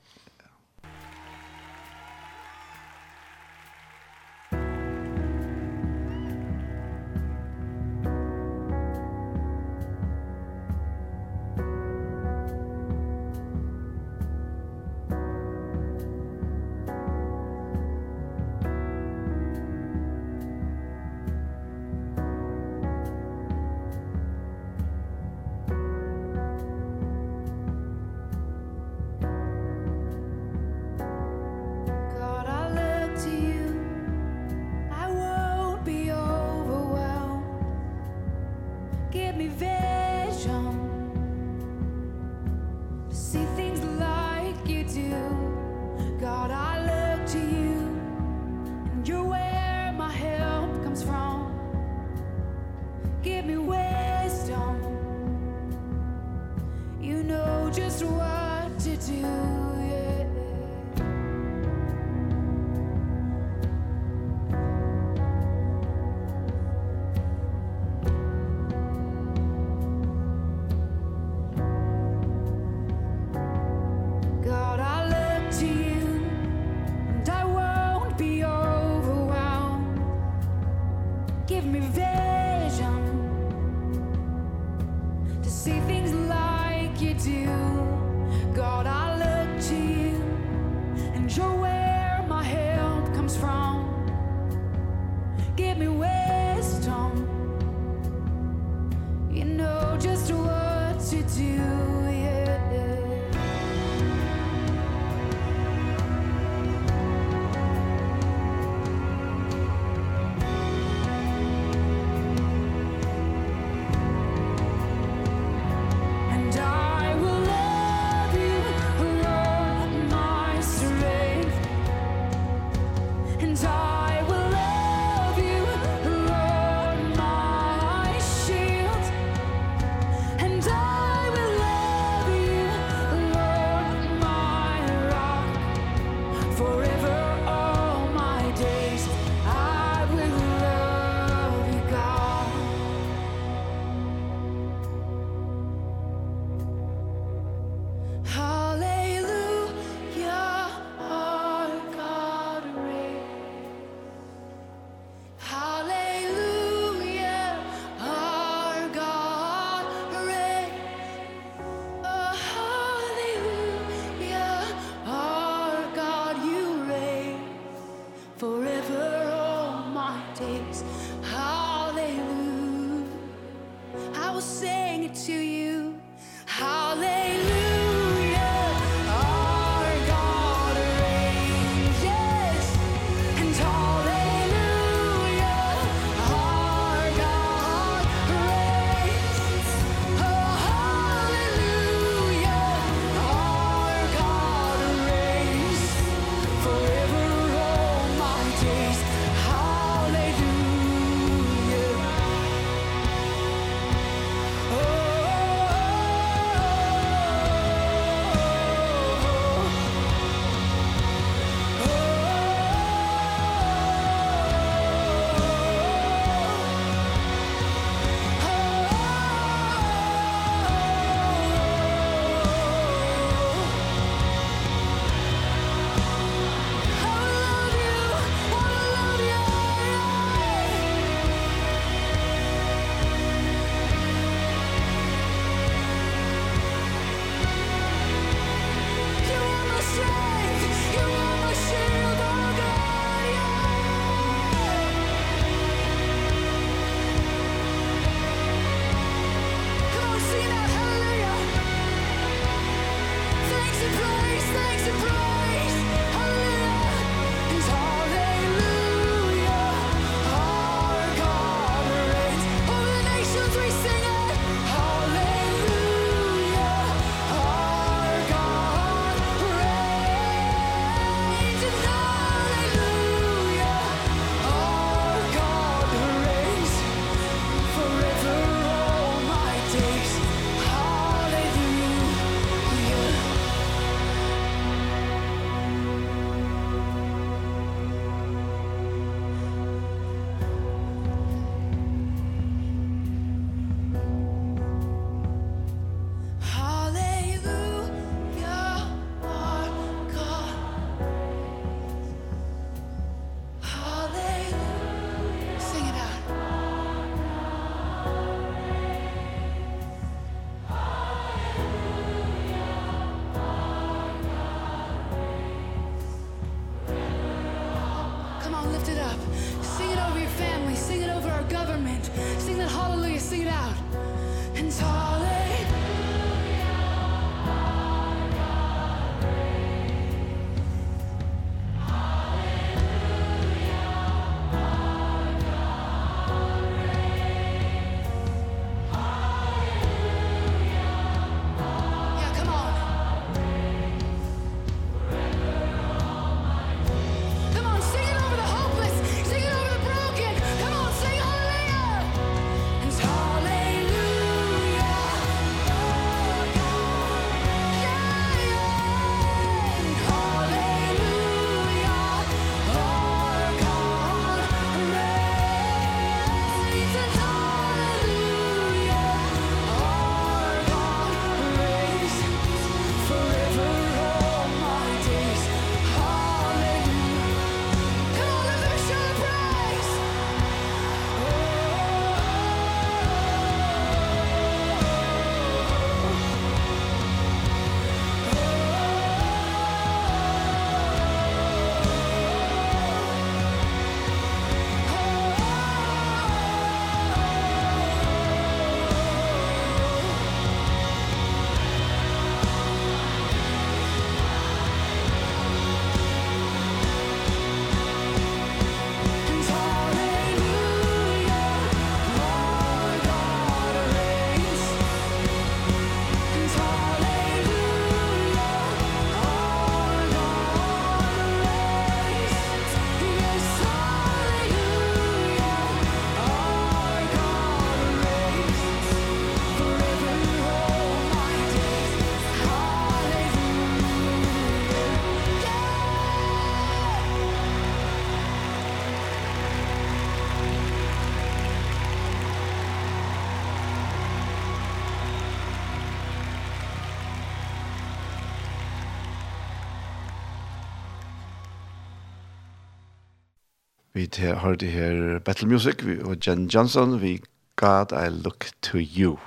Vi har det her Battle Music vi, og Jen Johnson, vi God I Look To You.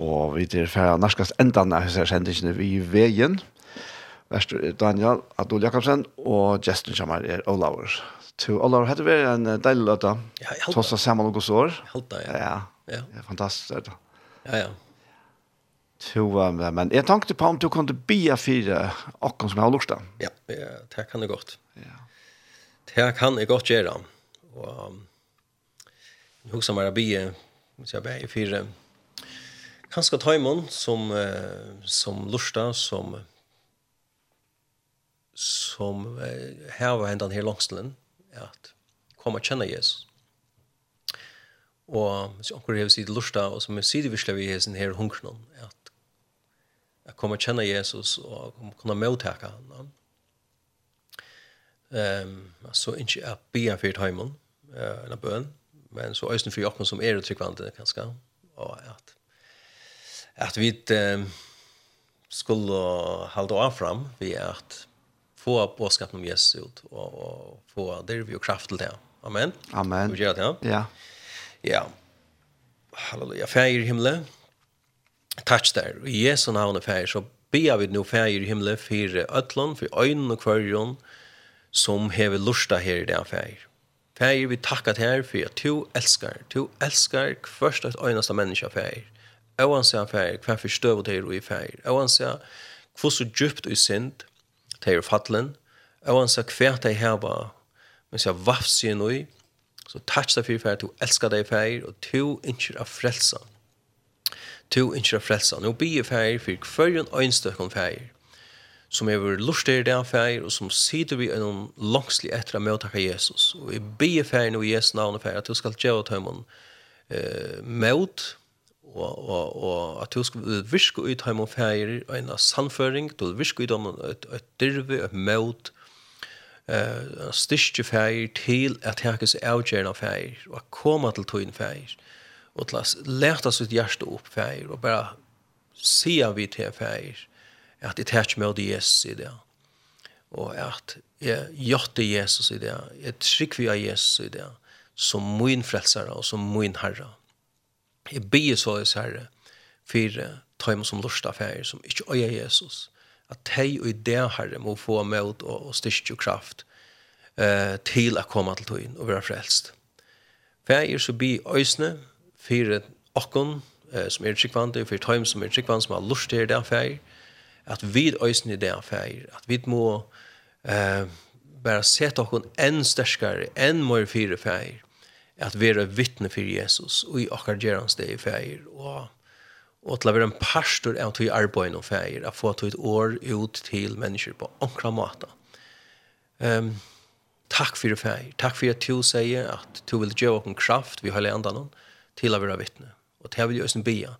Og vi er ferdig norskast endan av disse sendingene vi i veien. Verstur er Daniel Adol Jakobsen, og gesten kommer er Olaur. To Olaur, hette vi en deilig løte. Ja, jeg Tossa sammen og gos år. Helta, ja. Ja, ja. ja. fantastisk. Det. Ja, ja. To, men jeg tenkte på om du kunne bia fire akkurat som jeg har lurt Ja, ja, det kan det godt. Ja det kan jeg godt gjøre. Og um, jeg husker meg å bli, hvis jeg ber i fire, kanskje Taimon som, uh, som lursta, som som heva hendan her langslen, at komme og kjenne Jesus. Og hvis jeg anker hever sier lursta, og som er sidevisla vi hever sin her hunkren, at jeg kommer kjenne Jesus og kommer kunne mottake han. Ehm så inte att be för timon eh en bön men så ösen för jag som är det tryckvante kanske och att att vi skulle hålla av fram vi att få påskapen om Jesus ut och, och få det vi och kraft till det. Amen. Amen. Vi gör det. Ja. Ja. Halleluja. Fäger i himlen. Tack där. I Jesu namn och fäger så ber vi nu fäger i himlen för ötlån, för ögonen och kvörjon. Och som hever lusta her i det affærer. Fæger, vi takkar til her for at du elskar, du elskar hverst et øyneste menneske affærer. Oanse affærer, hver for støv til og i fæger. Oanse hvor så djupt og synd til er fattelen. Oanse hver til heva, mens jeg vafs i noe, så takk deg for at du elskar deg fæger, og to innskjer av frelsa. To innskjer av frelsa. Nå blir jeg for hver en øynstøkken fæger som er vår lustig i den feir, og som sitter vi en langslig etter å møte Jesus. Og vi ber feir nå i Jesu navn og feir, at du skal gjøre til ham eh, møt, og, og, og at du skal virke ut ham og feir, en sannføring, du virke ut ham et, et dyrve, et møt, eh, styrke feir til at jeg ikke er avgjørende feir, og koma til tøyen feir, og til å lete sitt hjerte opp feir, og bare sia vi til feir, at jeg tar ikke med til Jesus i det. Og at jeg gjør til Jesus i det. Jeg trykker vi av Jesus i det. Som min frelsere og som min herre. Jeg ber så i herre for tøymer som lort av ferie som ikke øyer Jesus. At hei og i det herre må få med og, og styrke og kraft eh, til å komme til tøyen og være frelst. Ferie så blir øyne for åkken eh, som er trykkvandet, for tøymer som er trykkvandet som har lort til det ferie at vi øysen i det han feir, at vi må eh, bare sette oss enn sterskere, enn mer fire feir, at vi er vittne for Jesus, og i akkurat gjør hans det i feir, og og til å være en pastor av tog arbeid og feir, at få tog et år ut til mennesker på omkra måte. Um, takk for feir, takk for at du sier at du vil gjøre oss kraft, vi har lenda noen, til å være vittne. Og til jeg vil gjøre oss en bia,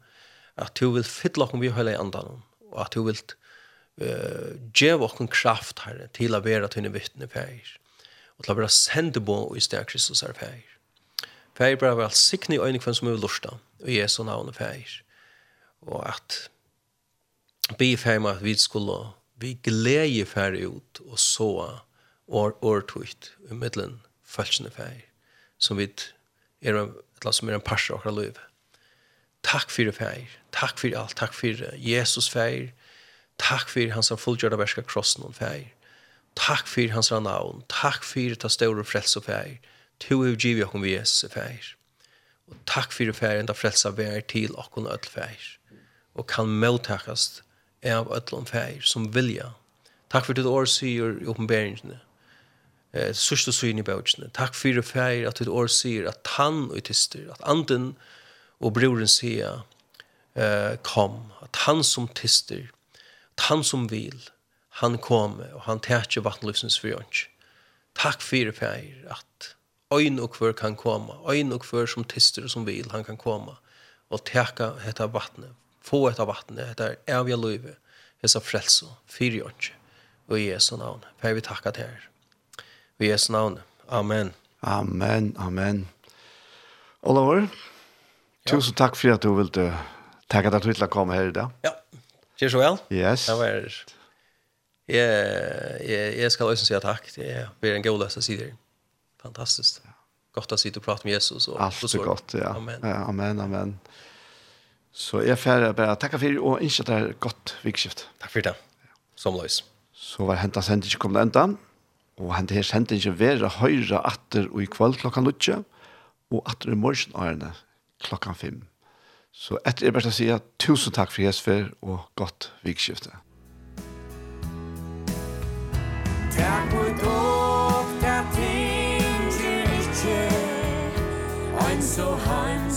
at du vil fylle oss vi har lenda noen, og at du vil uh, gjøre oss kraft, Herre, til å være til vittne, feir og til å være sende på i sted Kristus er feir feir bare vel sikne i øynene som er lortet, og Jesu navn er feir Og at be Fæger med at vi skulle vi glede Fæger ut og så år, årtvitt i middelen følelsene Fæger, som vi er, eller som er en parser av akkurat livet. Takk for det, Fæger. Takk for alt. Takk for Jesus feir. Takk for hans fullgjørda verska krossen og feir. Takk for hans navn. Takk for ta store frelse feir. Tu er givet okken vi Jesus feir. Og takk for feir enda frelse vær til okken ødel feir. Og kan mottakast av ødel om feir som vilja. Takk for ditt år sier i oppenberingene. Eh, sørste syn i bøtjene. Takk for feir at ditt år sier at han og tister, at anden og broren sier eh, kom, at han som tister, at han som vil, han kom, og han tætje vattenløsens for jønns. Takk fyrir fyrir at øyn og hver kan komme, øyn og hver som tister og som vil, han kan komme, og tæka hetta vattnet, få hetta vattnet, hetta evja løyve, hessa frelso, fyri jønns, og i Jesu navn. Fyrir vi takka til her. I Jesu navn. Amen. Amen, amen. Olavur, ja. tusen takk for at du ville Tack att du ville komma här idag. Ja. Cheers well. Yes. Det var Jeg, jeg, jeg skal også si takk. Det er blir en god løs å si det. Fantastisk. Godt å sitte og prate med Jesus. Og, Alt er godt, ja. Amen. Ja, amen, amen. Så jeg får bare takke for det, og ønske deg godt vikskift. Takk for det. Som løs. Så var hentet sendt ikke kommet enda. Og hentet her sendt ikke være høyre atter og i kveld klokka lutsje. Og atter i morgen årene klokka fem. Så etter er bare å si tusen takk for Jesper og godt vikskiftet. Takk for dog, der ting til ikke, ein so heim